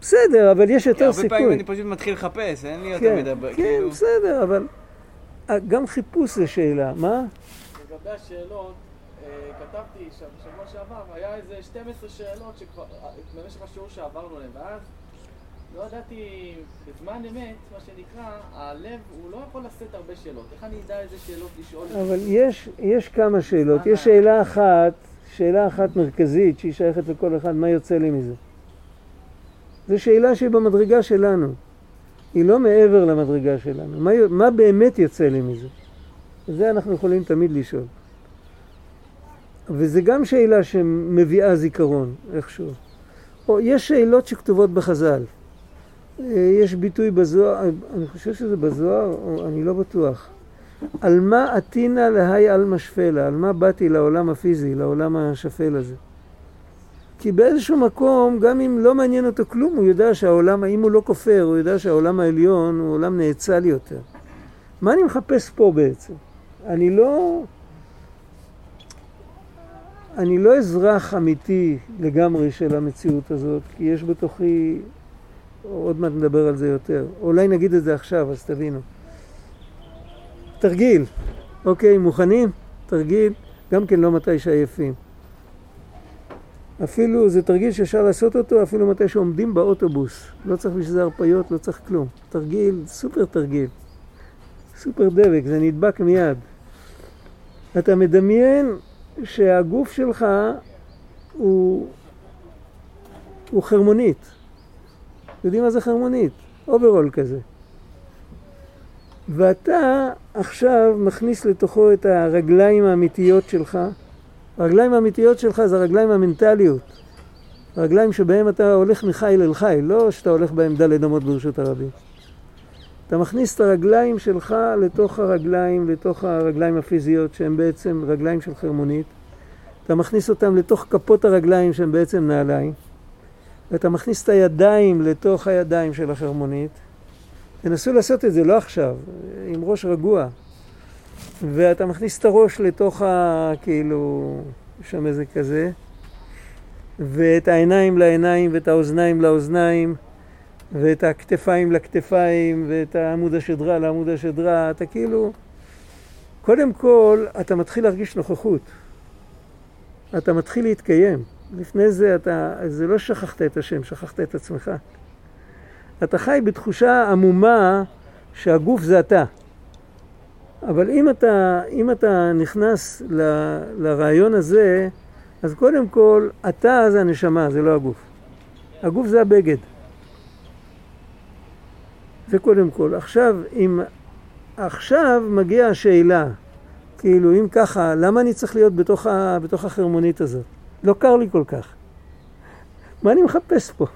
בסדר, אבל יש יותר הרבה פעמים סיכוי. אני פשוט מתחיל לחפש, אין לי יותר כן, מדבר, כן, כאילו... בסדר, אבל אה, גם חיפוש זה שאלה. מה? לגבי השאלות, אה, כתבתי שם שעבר, היה איזה 12 שאלות שכבר, במשך השיעור שעברנו עליהן, ואז לא ידעתי, בזמן אמת, מה שנקרא, הלב, הוא לא יכול לשאת הרבה שאלות. איך אני אדע איזה שאלות לשאול? אבל יש, יש כמה שאלות. יש שאלה אחת, שאלה אחת מרכזית שהיא שייכת לכל אחד, מה יוצא לי מזה? זו שאלה שהיא במדרגה שלנו. היא לא מעבר למדרגה שלנו. מה, מה באמת יוצא לי מזה? זה אנחנו יכולים תמיד לשאול. וזה גם שאלה שמביאה זיכרון, איכשהו. או יש שאלות שכתובות בחז"ל. אה, יש ביטוי בזוהר, אני חושב שזה בזוהר, או אני לא בטוח. על מה עתינא להי עלמא שפלה? על מה באתי לעולם הפיזי, לעולם השפל הזה? כי באיזשהו מקום, גם אם לא מעניין אותו כלום, הוא יודע שהעולם, אם הוא לא כופר, הוא יודע שהעולם העליון הוא עולם נאצל יותר. מה אני מחפש פה בעצם? אני לא... אני לא אזרח אמיתי לגמרי של המציאות הזאת, כי יש בתוכי, עוד מעט נדבר על זה יותר. אולי נגיד את זה עכשיו, אז תבינו. תרגיל, אוקיי, מוכנים? תרגיל, גם כן לא מתי שעייפים. אפילו, זה תרגיל שאפשר לעשות אותו אפילו מתי שעומדים באוטובוס. לא צריך בשביל זה הרפיות, לא צריך כלום. תרגיל, סופר תרגיל. סופר דבק, זה נדבק מיד. אתה מדמיין שהגוף שלך הוא, הוא חרמונית. יודעים מה זה חרמונית? אוברול כזה. ואתה עכשיו מכניס לתוכו את הרגליים האמיתיות שלך. הרגליים האמיתיות שלך זה הרגליים המנטליות. הרגליים שבהם אתה הולך מחיל אל חיל, לא שאתה הולך בהם דלת אמות ברשות הרבים. אתה מכניס את הרגליים שלך לתוך הרגליים, לתוך הרגליים הפיזיות שהן בעצם רגליים של חרמונית. אתה מכניס אותם לתוך כפות הרגליים שהן בעצם נעליים. ואתה מכניס את הידיים לתוך הידיים של החרמונית. תנסו לעשות את זה, לא עכשיו, עם ראש רגוע. ואתה מכניס את הראש לתוך ה... כאילו, שם איזה כזה, ואת העיניים לעיניים, ואת האוזניים לאוזניים, ואת הכתפיים לכתפיים, ואת עמוד השדרה לעמוד השדרה, אתה כאילו... קודם כל, אתה מתחיל להרגיש נוכחות. אתה מתחיל להתקיים. לפני זה אתה... זה לא שכחת את השם, שכחת את עצמך. אתה חי בתחושה עמומה שהגוף זה אתה. אבל אם אתה, אם אתה נכנס ל, לרעיון הזה, אז קודם כל, אתה זה הנשמה, זה לא הגוף. הגוף זה הבגד. זה קודם כל. עכשיו, אם... עכשיו מגיעה השאלה, כאילו, אם ככה, למה אני צריך להיות בתוך, ה, בתוך החרמונית הזאת? לא קר לי כל כך. מה אני מחפש פה?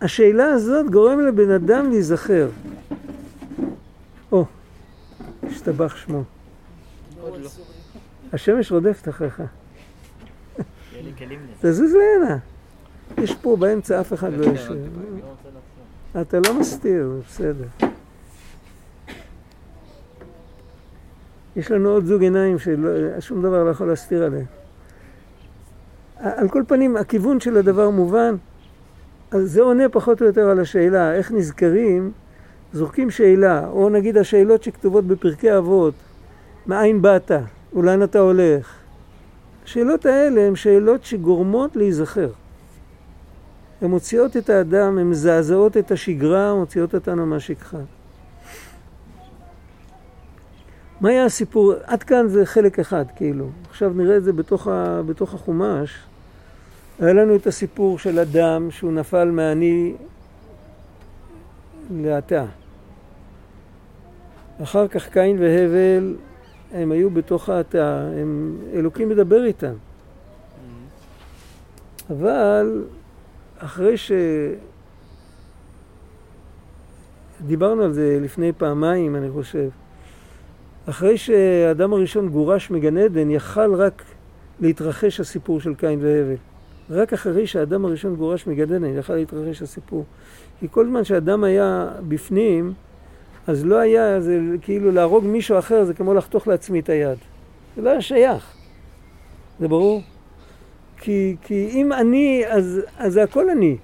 השאלה הזאת גורם לבן אדם להיזכר. או, השתבח שמו. השמש רודפת אחריך. תזוז להנה. יש פה באמצע אף אחד לא כן, יושב. לא רוצה לחזור. אתה לא מסתיר, בסדר. יש לנו עוד זוג עיניים ששום דבר לא יכול להסתיר עליהם. על כל פנים, הכיוון של הדבר מובן. אז זה עונה פחות או יותר על השאלה, איך נזכרים, זורקים שאלה, או נגיד השאלות שכתובות בפרקי אבות, מאין באת, ולאן אתה הולך. השאלות האלה הן שאלות שגורמות להיזכר. הן מוציאות את האדם, הן מזעזעות את השגרה, מוציאות אותנו מהשכחה. מה היה הסיפור? עד כאן זה חלק אחד, כאילו. עכשיו נראה את זה בתוך, ה, בתוך החומש. היה לנו את הסיפור של אדם שהוא נפל מעני לאטה. אחר כך קין והבל, הם היו בתוך האטה, הם, אלוקים מדבר איתם. אבל אחרי ש... דיברנו על זה לפני פעמיים, אני חושב. אחרי שהאדם הראשון גורש מגן עדן, יכל רק להתרחש הסיפור של קין והבל. רק אחרי שהאדם הראשון גורש מגן עדן, יכל להתרחש הסיפור. כי כל זמן שהאדם היה בפנים, אז לא היה, זה כאילו להרוג מישהו אחר זה כמו לחתוך לעצמי את היד. זה לא היה שייך. זה ברור? כי, כי אם אני, אז, אז זה הכל אני.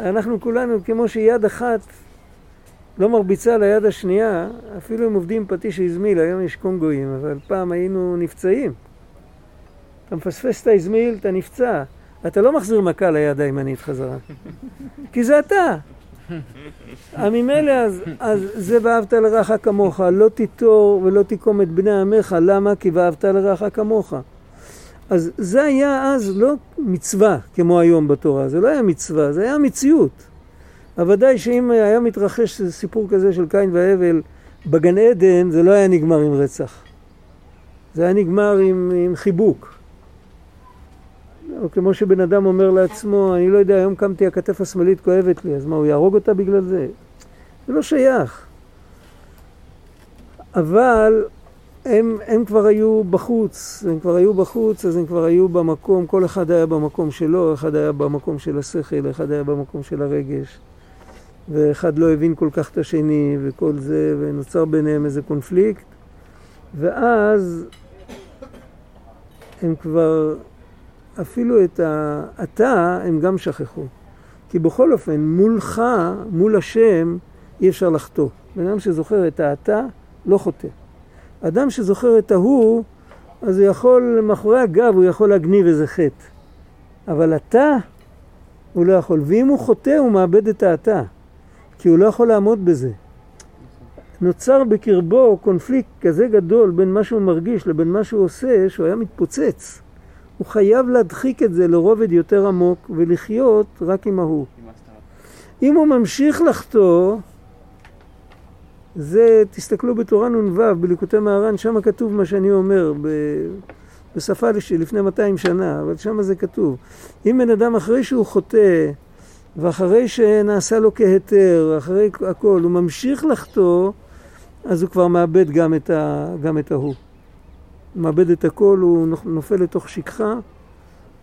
אנחנו כולנו, כמו שיד אחת לא מרביצה ליד השנייה, אפילו אם עובדים פטיש איזמיל, היום יש קונגואים, אבל פעם היינו נפצעים. אתה מפספס את האיזמיל, אתה נפצע. אתה לא מחזיר מכה ליד הימנית חזרה. כי זה אתה. ממילא אז, אז זה ואהבת לרעך כמוך, לא תיטור ולא תיקום את בני עמך, למה? כי ואהבת לרעך כמוך. אז זה היה אז לא מצווה כמו היום בתורה, זה לא היה מצווה, זה היה מציאות. אבל ודאי שאם היה מתרחש סיפור כזה של קין והבל בגן עדן, זה לא היה נגמר עם רצח. זה היה נגמר עם, עם חיבוק. או כמו שבן אדם אומר לעצמו, אני לא יודע, היום קמתי, הכתף השמאלית כואבת לי, אז מה, הוא יהרוג אותה בגלל זה? זה לא שייך. אבל הם, הם כבר היו בחוץ, הם כבר היו בחוץ, אז הם כבר היו במקום, כל אחד היה במקום שלו, אחד היה במקום של השכל, אחד היה במקום של הרגש, ואחד לא הבין כל כך את השני, וכל זה, ונוצר ביניהם איזה קונפליקט, ואז הם כבר, אפילו את האתה הם גם שכחו. כי בכל אופן, מולך, מול השם, אי אפשר לחטוא. בן אדם שזוכר את האתה, לא חוטא. אדם שזוכר את ההוא, אז הוא יכול, מאחורי הגב הוא יכול להגניב איזה חטא. אבל אתה, הוא לא יכול. ואם הוא חוטא, הוא מאבד את האתה. כי הוא לא יכול לעמוד בזה. נוצר בקרבו קונפליקט כזה גדול בין מה שהוא מרגיש לבין מה שהוא עושה, שהוא היה מתפוצץ. הוא חייב להדחיק את זה לרובד יותר עמוק ולחיות רק עם ההוא. אם הוא ממשיך לחטוא, זה, תסתכלו בתורה נ"ו, בליקוטי מהר"ן, שם כתוב מה שאני אומר, ב, בשפה לפני 200 שנה, אבל שם זה כתוב. אם בן אדם אחרי שהוא חוטא, ואחרי שנעשה לו כהיתר, אחרי הכל, הוא ממשיך לחטוא, אז הוא כבר מאבד גם את, ה, גם את ההוא. הוא מאבד את הכל, הוא נופל לתוך שכחה,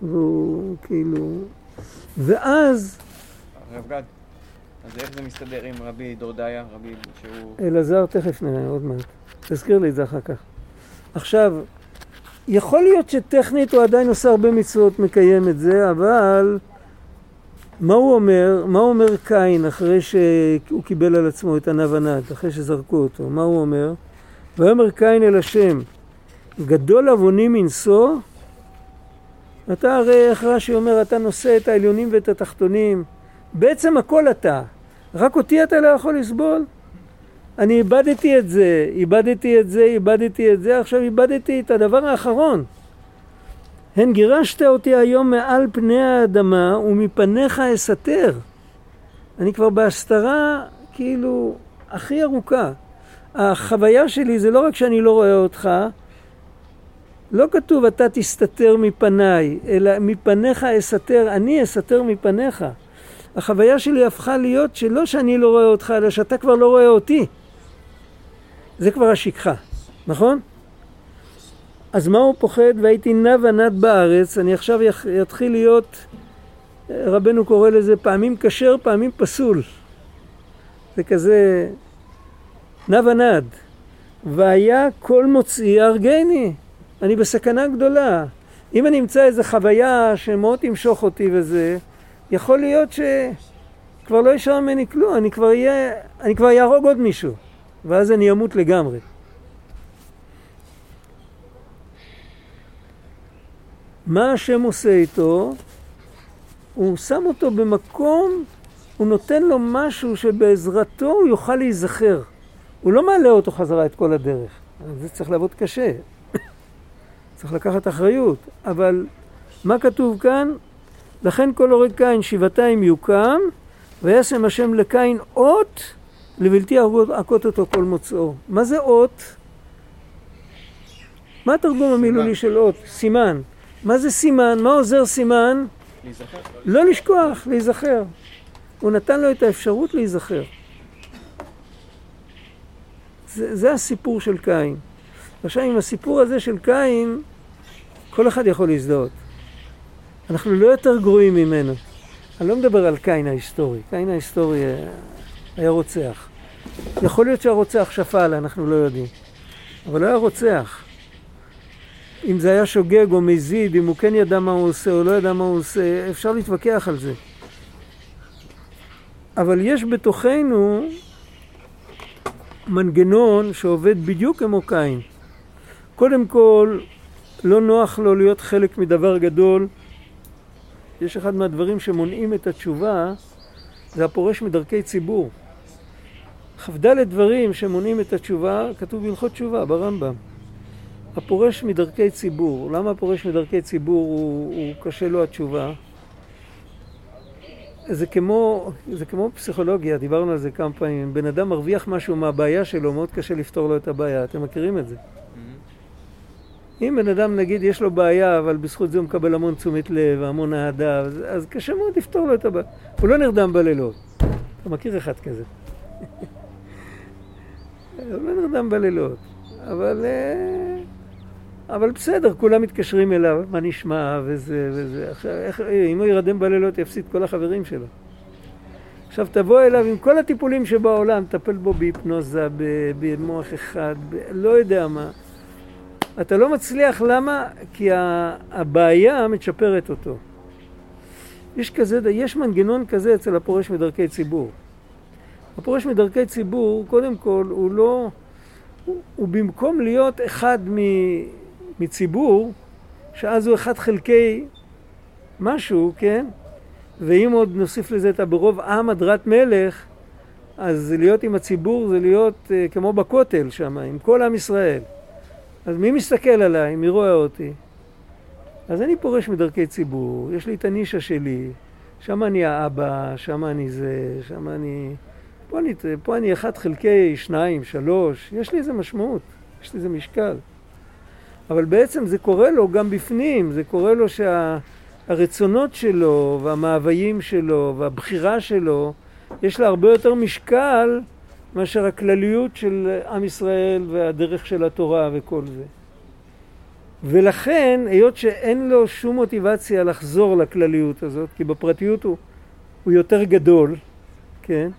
והוא כאילו... ואז הרב גד, אז איך זה מסתדר עם רבי דורדיה, רבי שהוא... אלעזר, תכף נראה עוד מעט. תזכיר לי את זה אחר כך. עכשיו, יכול להיות שטכנית הוא עדיין עושה הרבה מצוות, מקיים את זה, אבל מה הוא אומר? מה אומר קין אחרי שהוא קיבל על עצמו את עניו ענד, אחרי שזרקו אותו? מה הוא אומר? ויאמר קין אל השם, גדול עווני מנשוא, אתה הרי, איך רש"י אומר, אתה נושא את העליונים ואת התחתונים. בעצם הכל אתה. רק אותי אתה לא יכול לסבול? אני איבדתי את זה, איבדתי את זה, איבדתי את זה, עכשיו איבדתי את הדבר האחרון. הן גירשת אותי היום מעל פני האדמה ומפניך אסתר. אני כבר בהסתרה, כאילו, הכי ארוכה. החוויה שלי זה לא רק שאני לא רואה אותך, לא כתוב אתה תסתתר מפניי, אלא מפניך אסתר, אני אסתר מפניך. החוויה שלי הפכה להיות שלא שאני לא רואה אותך, אלא שאתה כבר לא רואה אותי. זה כבר השכחה, נכון? אז מה הוא פוחד? והייתי נע ונד בארץ, אני עכשיו אתחיל להיות, רבנו קורא לזה פעמים כשר, פעמים פסול. זה כזה נע ונד. והיה כל מוצאי הרגני. אני בסכנה גדולה. אם אני אמצא איזו חוויה שמאוד תמשוך אותי וזה, יכול להיות שכבר לא יישאר ממני כלום, אני כבר אהיה, אני כבר אהרוג עוד מישהו, ואז אני אמות לגמרי. מה השם עושה איתו? הוא שם אותו במקום, הוא נותן לו משהו שבעזרתו הוא יוכל להיזכר. הוא לא מעלה אותו חזרה את כל הדרך. זה צריך לעבוד קשה. צריך לקחת אחריות. אבל מה כתוב כאן? לכן כל הורג קין שבעתיים יוקם, וישם השם לקין אות לבלתי הכות אותו כל מוצאו. מה זה אות? מה התרגום המילולי של אות? סימן. מה זה סימן? מה עוזר סימן? להיזכר. לא לשכוח, להיזכר. הוא נתן לו את האפשרות להיזכר. זה, זה הסיפור של קין. עכשיו עם הסיפור הזה של קין, כל אחד יכול להזדהות. אנחנו לא יותר גרועים ממנו. אני לא מדבר על קין ההיסטורי. קין ההיסטורי היה רוצח. יכול להיות שהרוצח שפל, אנחנו לא יודעים. אבל לא היה רוצח. אם זה היה שוגג או מזיד, אם הוא כן ידע מה הוא עושה או לא ידע מה הוא עושה, אפשר להתווכח על זה. אבל יש בתוכנו מנגנון שעובד בדיוק כמו קין. קודם כל, לא נוח לו להיות חלק מדבר גדול. יש אחד מהדברים שמונעים את התשובה, זה הפורש מדרכי ציבור. כ"ד דברים שמונעים את התשובה, כתוב בהלכות תשובה ברמב"ם. הפורש מדרכי ציבור. למה הפורש מדרכי ציבור הוא, הוא קשה לו התשובה? זה כמו, זה כמו פסיכולוגיה, דיברנו על זה כמה פעמים. בן אדם מרוויח משהו מהבעיה שלו, מאוד קשה לפתור לו את הבעיה. אתם מכירים את זה? אם בן אדם נגיד יש לו בעיה, אבל בזכות זה הוא מקבל המון תשומת לב והמון אהדה, אז, אז קשה מאוד לפתור לו את הבעיה. הוא לא נרדם בלילות. אתה מכיר אחד כזה. הוא לא נרדם בלילות, אבל... אה, אבל בסדר, כולם מתקשרים אליו, מה נשמע וזה וזה. עכשיו, איך, אם הוא ירדם בלילות יפסיד כל החברים שלו. עכשיו תבוא אליו עם כל הטיפולים שבעולם, טפל בו בהיפנוזה, במוח אחד, ב, לא יודע מה. אתה לא מצליח, למה? כי הבעיה מצ'פרת אותו. יש כזה, יש מנגנון כזה אצל הפורש מדרכי ציבור. הפורש מדרכי ציבור, קודם כל, הוא לא... הוא, הוא במקום להיות אחד מ... מציבור, שאז הוא אחד חלקי משהו, כן? ואם עוד נוסיף לזה את הברוב עם הדרת מלך, אז להיות עם הציבור זה להיות uh, כמו בכותל שם, עם כל עם ישראל. אז מי מסתכל עליי? מי רואה אותי? אז אני פורש מדרכי ציבור, יש לי את הנישה שלי, שם אני האבא, שם אני זה, שם אני... פה אני, פה אני אחד חלקי שניים, שלוש, יש לי איזה משמעות, יש לי איזה משקל. אבל בעצם זה קורה לו גם בפנים, זה קורה לו שהרצונות שה, שלו והמאוויים שלו והבחירה שלו, יש לה הרבה יותר משקל מאשר הכלליות של עם ישראל והדרך של התורה וכל זה. ולכן, היות שאין לו שום מוטיבציה לחזור לכלליות הזאת, כי בפרטיות הוא, הוא יותר גדול, כן?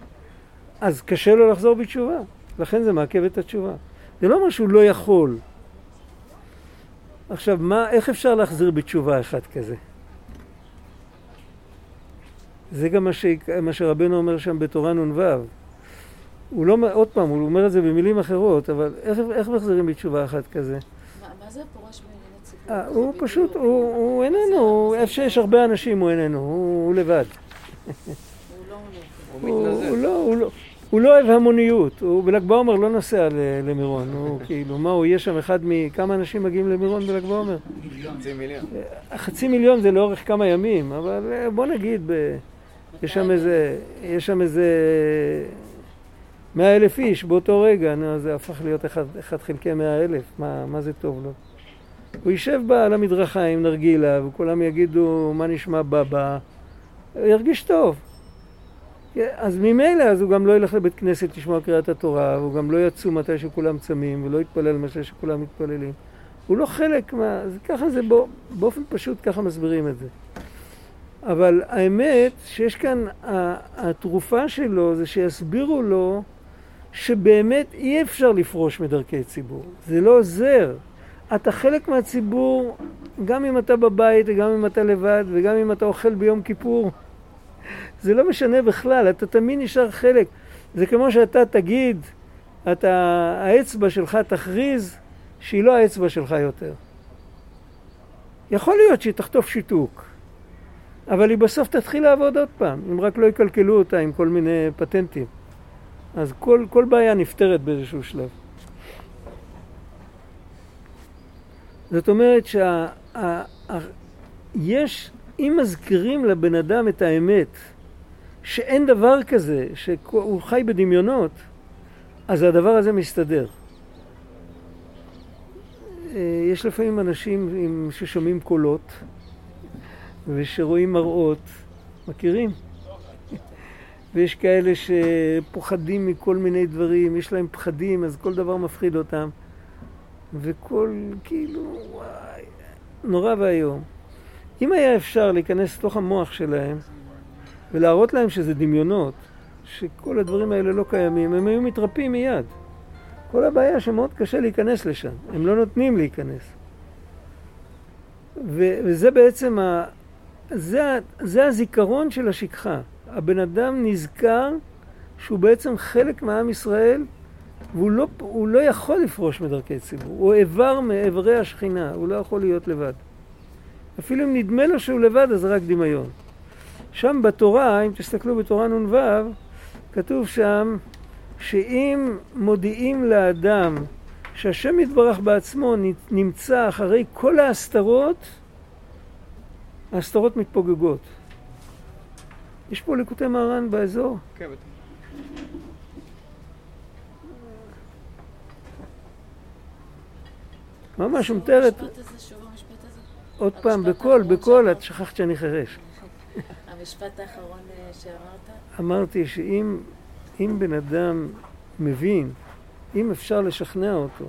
אז קשה לו לחזור בתשובה. לכן זה מעכב את התשובה. זה לא אומר שהוא לא יכול. עכשיו, מה, איך אפשר להחזיר בתשובה אחד כזה? זה גם מה, ש... מה שרבנו אומר שם בתורה נ"ו. הוא לא, עוד פעם, הוא אומר את זה במילים אחרות, אבל איך, איך מחזירים בתשובה אחת כזה? מה, מה זה הפורש בענייני ציבור? 아, הוא פשוט, הוא, הוא איננו, איפה שיש הרבה אנשים הוא איננו, הוא, הוא לבד. הוא לא. הוא. הוא לא, הוא לא, הוא לא אוהב המוניות, הוא בל"ג בעומר לא נוסע ל- למירון, הוא כאילו, מה, הוא יהיה שם אחד מכמה אנשים מגיעים למירון בל"ג בעומר? חצי מיליון. חצי מיליון זה לאורך כמה ימים, אבל אה, בוא נגיד, ב... יש שם איזה, יש שם איזה מאה אלף איש באותו רגע, נו, זה הפך להיות אחד, אחד חלקי מאה אלף, מה, מה זה טוב לו? הוא יישב בה על המדרכה עם נרגילה, וכולם יגידו, מה נשמע בבא? הוא ירגיש טוב. אז ממילא, אז הוא גם לא ילך לבית כנסת לשמוע קריאת התורה, והוא גם לא יצום מתי שכולם צמים, ולא יתפלל מתי שכולם מתפללים. הוא לא חלק מה... זה ככה זה, בו, באופן פשוט ככה מסבירים את זה. אבל האמת שיש כאן, התרופה שלו זה שיסבירו לו שבאמת אי אפשר לפרוש מדרכי ציבור. זה לא עוזר. אתה חלק מהציבור, גם אם אתה בבית, וגם אם אתה לבד, וגם אם אתה אוכל ביום כיפור. זה לא משנה בכלל, אתה תמיד נשאר חלק. זה כמו שאתה תגיד, אתה, האצבע שלך תכריז שהיא לא האצבע שלך יותר. יכול להיות שהיא תחטוף שיתוק, אבל היא בסוף תתחיל לעבוד עוד פעם, אם רק לא יקלקלו אותה עם כל מיני פטנטים. אז כל, כל בעיה נפתרת באיזשהו שלב. זאת אומרת שיש, אם מזכירים לבן אדם את האמת, שאין דבר כזה, שהוא חי בדמיונות, אז הדבר הזה מסתדר. אה, יש לפעמים אנשים ששומעים קולות ושרואים מראות, מכירים? ויש כאלה שפוחדים מכל מיני דברים, יש להם פחדים, אז כל דבר מפחיד אותם. וכל, כאילו, וואי, נורא ואיום. אם היה אפשר להיכנס לתוך המוח שלהם ולהראות להם שזה דמיונות, שכל הדברים האלה לא קיימים, הם היו מתרפים מיד. כל הבעיה שמאוד קשה להיכנס לשם, הם לא נותנים להיכנס. ו- וזה בעצם, ה- זה, זה הזיכרון של השכחה. הבן אדם נזכר שהוא בעצם חלק מעם ישראל והוא לא, לא יכול לפרוש מדרכי ציבור, הוא איבר מאיברי השכינה, הוא לא יכול להיות לבד. אפילו אם נדמה לו שהוא לבד, אז רק דמיון. שם בתורה, אם תסתכלו בתורה נ"ו, כתוב שם שאם מודיעים לאדם שהשם יתברך בעצמו נמצא אחרי כל ההסתרות, ההסתרות מתפוגגות. יש פה ליקוטי מהר"ן באזור? כן, בטח. ממש מתארת... עוד פעם, בקול, בקול, את שכחת שאני חירש. המשפט האחרון אה, שאמרת? אמרתי שאם בן אדם מבין, אם אפשר לשכנע אותו,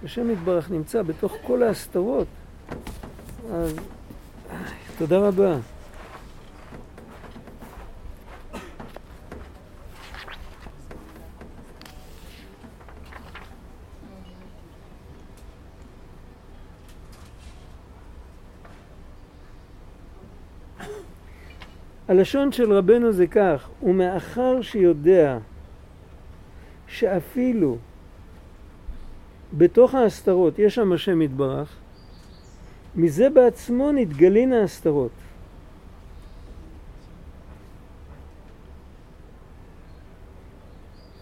שהשם יתברך נמצא בתוך כל ההסתרות, אז תודה רבה. הלשון של רבנו זה כך, ומאחר שיודע שאפילו בתוך ההסתרות יש שם השם יתברך, מזה בעצמו נתגלין ההסתרות.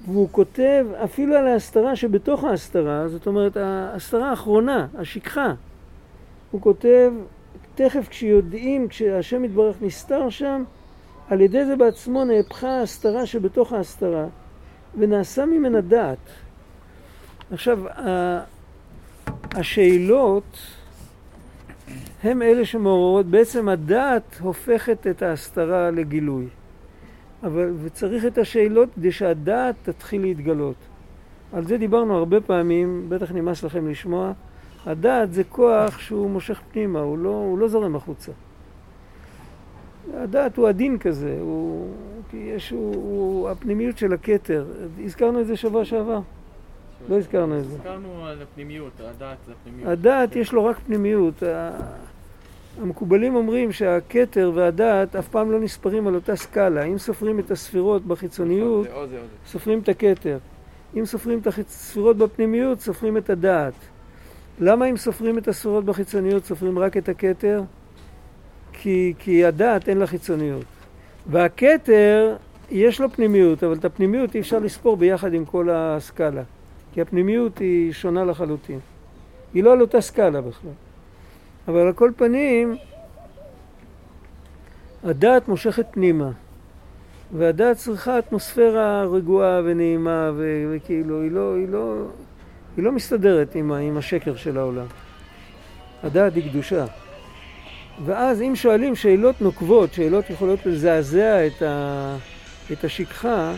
והוא כותב אפילו על ההסתרה שבתוך ההסתרה, זאת אומרת ההסתרה האחרונה, השכחה. הוא כותב תכף כשיודעים, כשהשם יתברך נסתר שם, על ידי זה בעצמו נהפכה ההסתרה שבתוך ההסתרה, ונעשה ממנה דעת. עכשיו, השאלות הם אלה שמעוררות, בעצם הדעת הופכת את ההסתרה לגילוי. אבל, וצריך את השאלות כדי שהדעת תתחיל להתגלות. על זה דיברנו הרבה פעמים, בטח נמאס לכם לשמוע. הדעת זה כוח שהוא מושך פנימה, הוא לא, הוא לא זורם החוצה. הדעת הוא עדין כזה, הוא, יש, הוא, הוא הפנימיות של הכתר. הזכרנו את זה שבוע שעבר? לא הזכרנו את זה. הזכרנו על הפנימיות, הדעת זה הפנימיות. הדעת יש לו רק פנימיות. המקובלים אומרים שהכתר והדעת אף פעם לא נספרים על אותה סקאלה. אם סופרים את הספירות בחיצוניות, סופרים את הכתר. אם סופרים את הספירות בפנימיות, סופרים את הדעת. למה אם סופרים את הספירות בחיצוניות, סופרים רק את הכתר? כי, כי הדעת אין לה חיצוניות. והכתר, יש לו פנימיות, אבל את הפנימיות אי אפשר לספור ביחד עם כל הסקאלה. כי הפנימיות היא שונה לחלוטין. היא לא על אותה סקאלה בכלל. אבל על כל פנים, הדעת מושכת פנימה. והדעת צריכה אטמוספירה רגועה ונעימה, ו- וכאילו, היא לא, היא, לא, היא לא מסתדרת עם, עם השקר של העולם. הדעת היא קדושה. ואז אם שואלים שאלות נוקבות, שאלות יכולות לזעזע את, ה, את השכחה,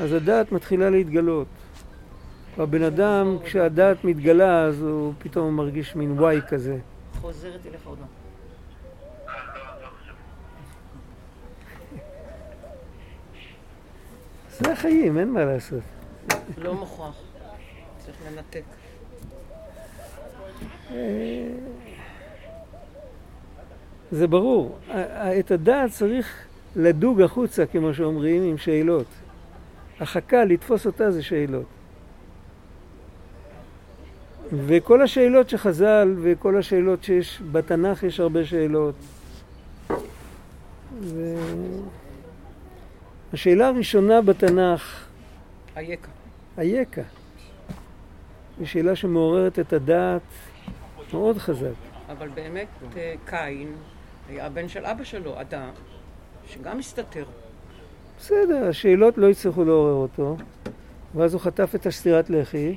אז הדעת מתחילה להתגלות. והבן אדם, כשהדעת מתגלה, אז הוא פתאום מרגיש מין וואי כזה. חוזרת אליך עוד מעט. זה החיים, אין מה לעשות. לא מוכרח. צריך לנתק. זה ברור. את הדעת צריך לדוג החוצה, כמו שאומרים, עם שאלות. החכה, לתפוס אותה זה שאלות. וכל השאלות שחז"ל וכל השאלות שיש בתנ"ך יש הרבה שאלות. ו... השאלה הראשונה בתנ"ך, אייכה. אייכה, היא שאלה שמעוררת את הדעת מאוד חזק. אבל באמת אה, קין היה הבן של אבא שלו, אדם, שגם הסתתר. בסדר, השאלות לא הצליחו לעורר אותו, ואז הוא חטף את הסטירת לחי,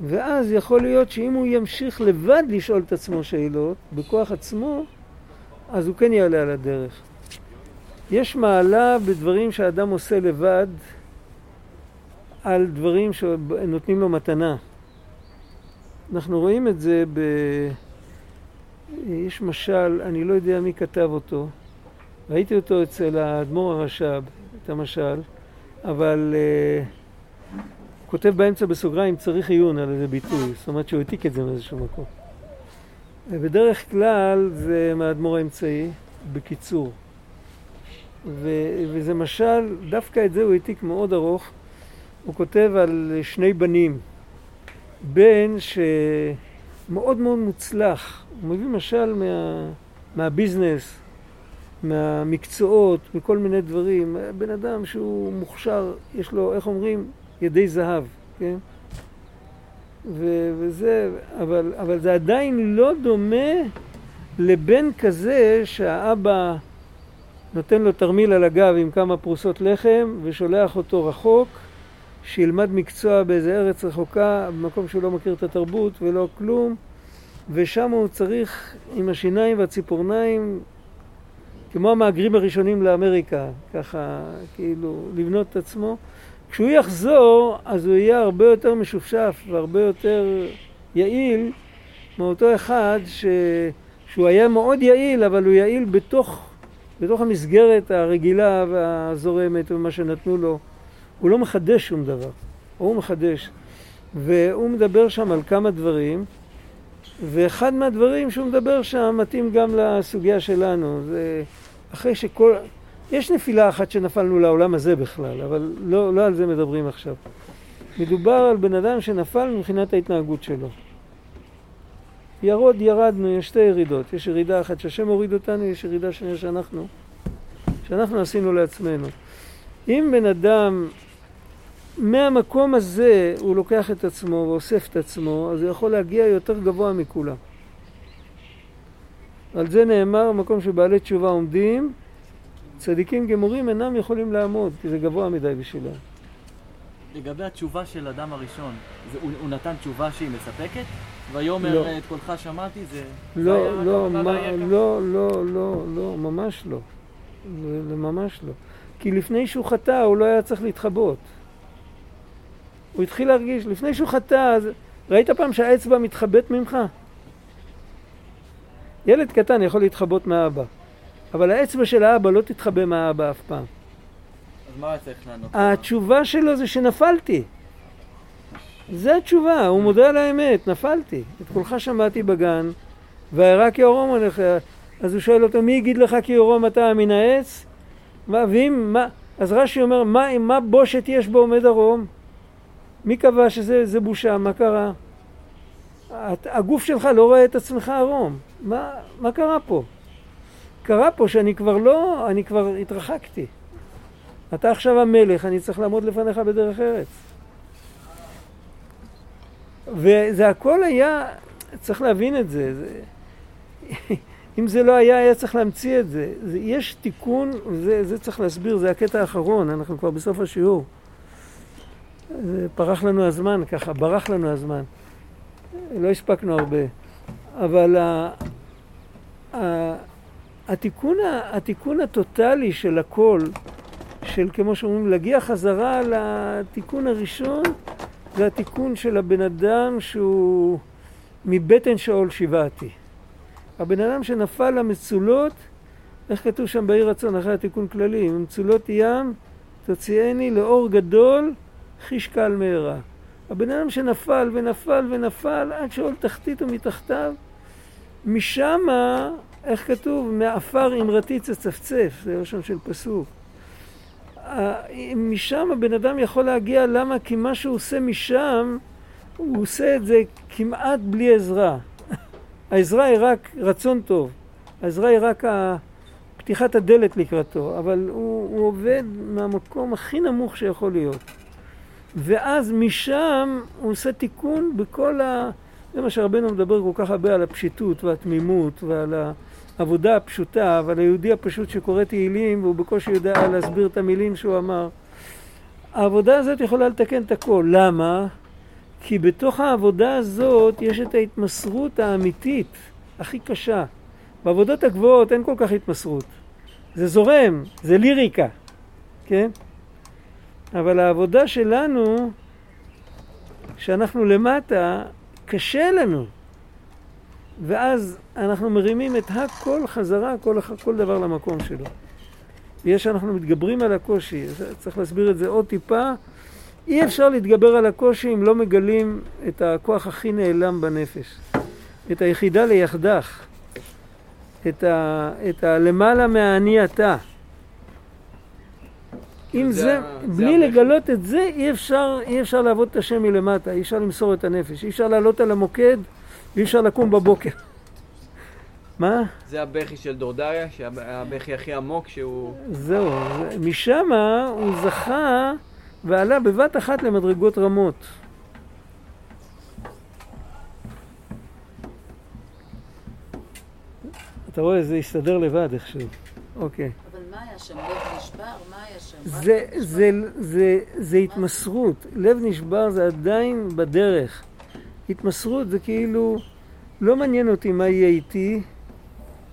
ואז יכול להיות שאם הוא ימשיך לבד לשאול את עצמו שאלות, בכוח עצמו, אז הוא כן יעלה על הדרך. יש מעלה בדברים שהאדם עושה לבד, על דברים שנותנים לו מתנה. אנחנו רואים את זה ב... יש משל, אני לא יודע מי כתב אותו, ראיתי אותו אצל האדמו"ר הרש"ב, את המשל, אבל uh, הוא כותב באמצע בסוגריים צריך עיון על איזה ביטוי, זאת אומרת שהוא העתיק את זה מאיזשהו מקום. בדרך כלל זה מהאדמו"ר האמצעי, בקיצור. ו- וזה משל, דווקא את זה הוא העתיק מאוד ארוך. הוא כותב על שני בנים. בן שמאוד מאוד מוצלח, הוא מביא משל מה, מהביזנס, מהמקצועות, מכל מיני דברים. בן אדם שהוא מוכשר, יש לו, איך אומרים, ידי זהב, כן? ו- וזה, אבל, אבל זה עדיין לא דומה לבן כזה שהאבא נותן לו תרמיל על הגב עם כמה פרוסות לחם ושולח אותו רחוק שילמד מקצוע באיזה ארץ רחוקה, במקום שהוא לא מכיר את התרבות ולא כלום ושם הוא צריך עם השיניים והציפורניים כמו המהגרים הראשונים לאמריקה, ככה כאילו לבנות את עצמו. כשהוא יחזור אז הוא יהיה הרבה יותר משופשף והרבה יותר יעיל מאותו אחד ש... שהוא היה מאוד יעיל אבל הוא יעיל בתוך בתוך המסגרת הרגילה והזורמת ומה שנתנו לו, הוא לא מחדש שום דבר, הוא מחדש. והוא מדבר שם על כמה דברים, ואחד מהדברים שהוא מדבר שם מתאים גם לסוגיה שלנו. זה אחרי שכל... יש נפילה אחת שנפלנו לעולם הזה בכלל, אבל לא, לא על זה מדברים עכשיו. מדובר על בן אדם שנפל מבחינת ההתנהגות שלו. ירוד ירדנו, יש שתי ירידות. יש ירידה אחת שהשם הוריד אותנו, יש ירידה שנייה שאנחנו, שאנחנו עשינו לעצמנו. אם בן אדם מהמקום הזה הוא לוקח את עצמו ואוסף את עצמו, אז הוא יכול להגיע יותר גבוה מכולם. על זה נאמר, מקום שבעלי תשובה עומדים, צדיקים גמורים אינם יכולים לעמוד, כי זה גבוה מדי בשבילם. לגבי התשובה של אדם הראשון, זה, הוא, הוא נתן תשובה שהיא מספקת? ויאמר לא. את קולך שמעתי זה... זה לא, היה לא, הכוונה מה? לא, לא, לא, לא, ממש לא. זה, זה ממש לא. כי לפני שהוא חטא הוא לא היה צריך להתחבות. הוא התחיל להרגיש, לפני שהוא חטא, אז ראית פעם שהאצבע מתחבאת ממך? ילד קטן יכול להתחבות מהאבא, אבל האצבע של האבא לא תתחבא מהאבא אף פעם. אז מה צריך לענות? התשובה שלו זה שנפלתי. זה התשובה, הוא מודה על האמת, נפלתי. את קולך שמעתי בגן, וירא כי יורום עליך. אז הוא שואל אותו, מי יגיד לך כי יורום אתה מן העץ? ואם, מה, אז רש"י אומר, מה, מה בושת יש בו עומד ערום? מי קבע שזה זה בושה? מה קרה? את- הגוף שלך לא רואה את עצמך ערום. מה, מה קרה פה? קרה פה שאני כבר לא, אני כבר התרחקתי. אתה עכשיו המלך, אני צריך לעמוד לפניך בדרך ארץ. וזה הכל היה, צריך להבין את זה. זה אם זה לא היה, היה צריך להמציא את זה. זה יש תיקון, זה, זה צריך להסביר, זה הקטע האחרון, אנחנו כבר בסוף השיעור. פרח לנו הזמן ככה, ברח לנו הזמן. לא הספקנו הרבה. אבל ה, ה, התיקון, התיקון הטוטלי של הכל, של כמו שאומרים, להגיע חזרה לתיקון הראשון, זה התיקון של הבן אדם שהוא מבטן שאול שיבעתי. הבן אדם שנפל למצולות, איך כתוב שם בעיר רצון אחרי התיקון כללי, ממצולות ים תוציאני לאור גדול חיש קל מהרה. הבן אדם שנפל ונפל ונפל עד שאול תחתית ומתחתיו, משמה, איך כתוב? מעפר אמרתי תצפצף, זה לשון של פסוק. משם הבן אדם יכול להגיע, למה? כי מה שהוא עושה משם, הוא עושה את זה כמעט בלי עזרה. העזרה היא רק רצון טוב, העזרה היא רק פתיחת הדלת לקראתו, אבל הוא, הוא עובד מהמקום הכי נמוך שיכול להיות. ואז משם הוא עושה תיקון בכל ה... זה מה שרבנו מדבר כל כך הרבה על הפשיטות והתמימות ועל העבודה הפשוטה ועל היהודי הפשוט שקורא תהילים והוא בקושי יודע להסביר את המילים שהוא אמר. העבודה הזאת יכולה לתקן את הכל. למה? כי בתוך העבודה הזאת יש את ההתמסרות האמיתית הכי קשה. בעבודות הגבוהות אין כל כך התמסרות. זה זורם, זה ליריקה, כן? אבל העבודה שלנו, כשאנחנו למטה, קשה לנו. ואז אנחנו מרימים את הכל חזרה, כל, כל דבר למקום שלו. ויש שאנחנו מתגברים על הקושי, צריך להסביר את זה עוד טיפה. אי אפשר להתגבר על הקושי אם לא מגלים את הכוח הכי נעלם בנפש. את היחידה ליחדך. את, ה, את הלמעלה מהאני אתה. אם זה זה, זה בלי הבכי. לגלות את זה, אי אפשר, אי אפשר לעבוד את השם מלמטה, אי אפשר למסור את הנפש, אי אפשר לעלות על המוקד ואי אפשר לקום בבוקר. מה? זה הבכי של דורדריה, שהבכי הכי עמוק, שהוא... זהו, זה- משמה הוא זכה ועלה בבת אחת למדרגות רמות. אתה רואה, זה הסתדר לבד איכשהו. אוקיי. אבל מה היה שם? לב נשבר? מה היה שם? רק זה? זה, זה, זה התמסרות. לב נשבר זה עדיין בדרך. התמסרות זה כאילו, לא מעניין אותי מה יהיה איתי,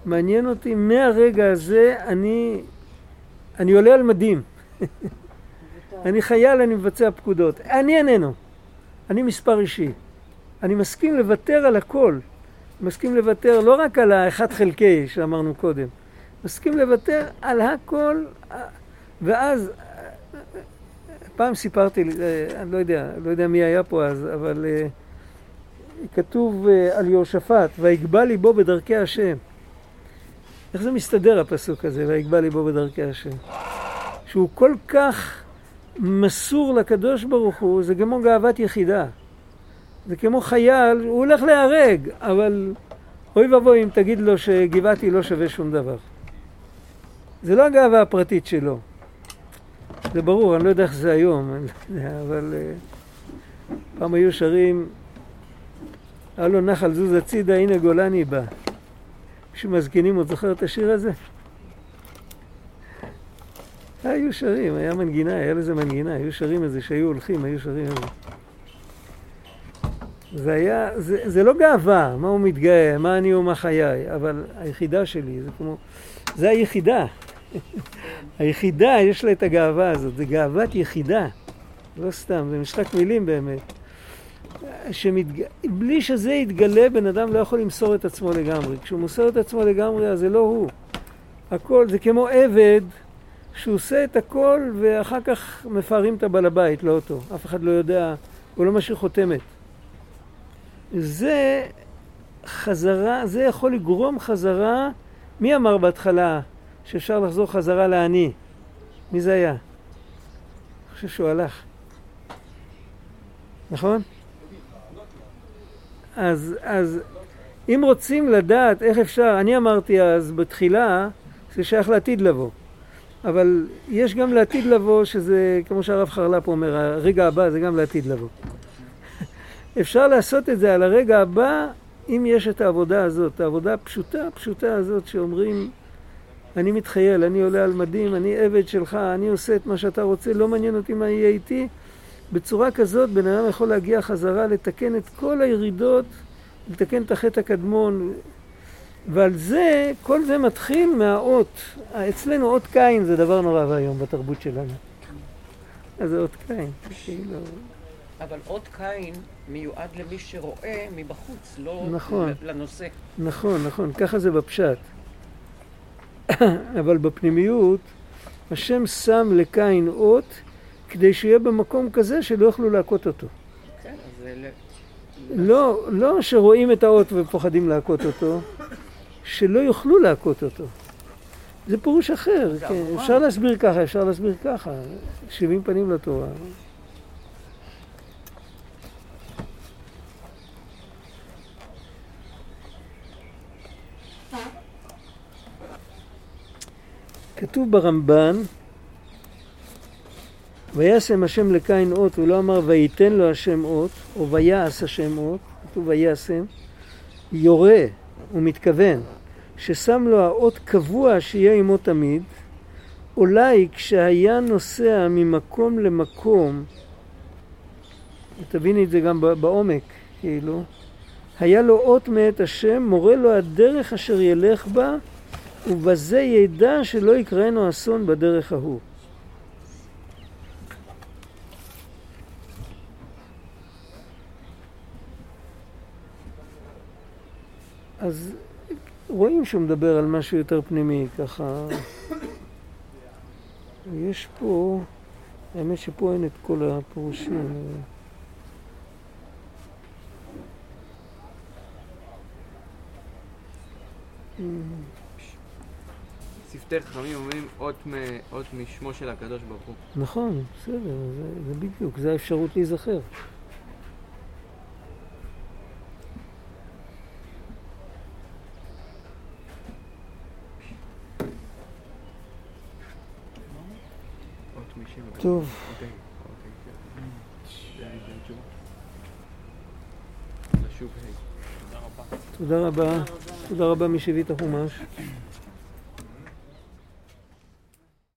מעניין אותי מהרגע הזה, אני, אני עולה על מדים. אני חייל, אני מבצע פקודות. אני איננו. אני מספר אישי. אני מסכים לוותר על הכל. מסכים לוותר לא רק על האחד חלקי שאמרנו קודם, מסכים לוותר על הכל, ואז פעם סיפרתי, אה, אני לא יודע, לא יודע מי היה פה אז, אבל אה, כתוב אה, על יהושפט, ויגבה ליבו בדרכי השם. איך זה מסתדר הפסוק הזה, ויגבה ליבו בדרכי השם? שהוא כל כך מסור לקדוש ברוך הוא, זה כמו גאוות יחידה. זה כמו חייל, הוא הולך להיהרג, אבל אוי ואבוי אם תגיד לו שגבעתי לא שווה שום דבר. זה לא הגאווה הפרטית שלו. זה ברור, אני לא יודע איך זה היום, לא אבל uh, פעם היו שרים, הלו נחל זוז הצידה, הנה גולני בא. מישהו מהזקנים עוד זוכר את השיר הזה? היו שרים, היה מנגינה, היה לזה מנגינה, היו שרים את זה, שהיו הולכים, היו שרים את זה. זה היה, זה, זה לא גאווה, מה הוא מתגאה, מה אני ומה חיי, אבל היחידה שלי, זה כמו, זה היחידה. היחידה, יש לה את הגאווה הזאת, זה גאוות יחידה. לא סתם, זה משחק מילים באמת. שמתג... בלי שזה יתגלה, בן אדם לא יכול למסור את עצמו לגמרי. כשהוא מוסר את עצמו לגמרי, אז זה לא הוא. הכל, זה כמו עבד שהוא עושה את הכל ואחר כך מפארים את הבעל הבית, לא אותו. אף אחד לא יודע, הוא לא משאיר חותמת. זה חזרה, זה יכול לגרום חזרה, מי אמר בהתחלה שאפשר לחזור חזרה לאני? מי זה היה? אני חושב שהוא הלך. נכון? אז, אז אם רוצים לדעת איך אפשר, אני אמרתי אז בתחילה, זה שייך לעתיד לבוא. אבל יש גם לעתיד לבוא, שזה, כמו שהרב חרל"פ אומר, הרגע הבא זה גם לעתיד לבוא. אפשר לעשות את זה על הרגע הבא אם יש את העבודה הזאת, העבודה הפשוטה, הפשוטה הזאת שאומרים, אני מתחייל, אני עולה על מדים, אני עבד שלך, אני עושה את מה שאתה רוצה, לא מעניין אותי מה יהיה איתי, בצורה כזאת בן אדם יכול להגיע חזרה, לתקן את כל הירידות, לתקן את החטא הקדמון, ועל זה, כל זה מתחיל מהאות. אצלנו אות קין זה דבר נורא ואיום בתרבות שלנו. אז זה אות קין, כאילו... אבל אות קין מיועד למי שרואה מבחוץ, לא נכון. לנושא. נכון, נכון, ככה זה בפשט. אבל בפנימיות, השם שם לקין אות כדי שיהיה במקום כזה שלא יוכלו להכות אותו. כן, לא, לא שרואים את האות ופוחדים להכות אותו, שלא יוכלו להכות אותו. זה פירוש אחר, כן. אפשר להסביר ככה, אפשר להסביר ככה. שבעים פנים לתורה. כתוב ברמב"ן, וישם השם לקין אות, הוא לא אמר וייתן לו השם אות, או ויעש השם אות, כתוב וישם, יורה, הוא מתכוון, ששם לו האות קבוע שיהיה עמו תמיד, אולי כשהיה נוסע ממקום למקום, תביני את זה גם בעומק, כאילו, היה לו אות מאת השם, מורה לו הדרך אשר ילך בה, ובזה ידע שלא יקראנו אסון בדרך ההוא. אז רואים שהוא מדבר על משהו יותר פנימי, ככה. יש פה, האמת שפה אין את כל הפירושים. שפתי חכמים אומרים אות מ- אות משמו של הקדוש ברוך הוא. נכון, בסדר, זה, זה בדיוק, זה האפשרות להיזכר. טוב, אוקיי, אוקיי, כן. תודה רבה. תודה רבה מי שהביא את החומש.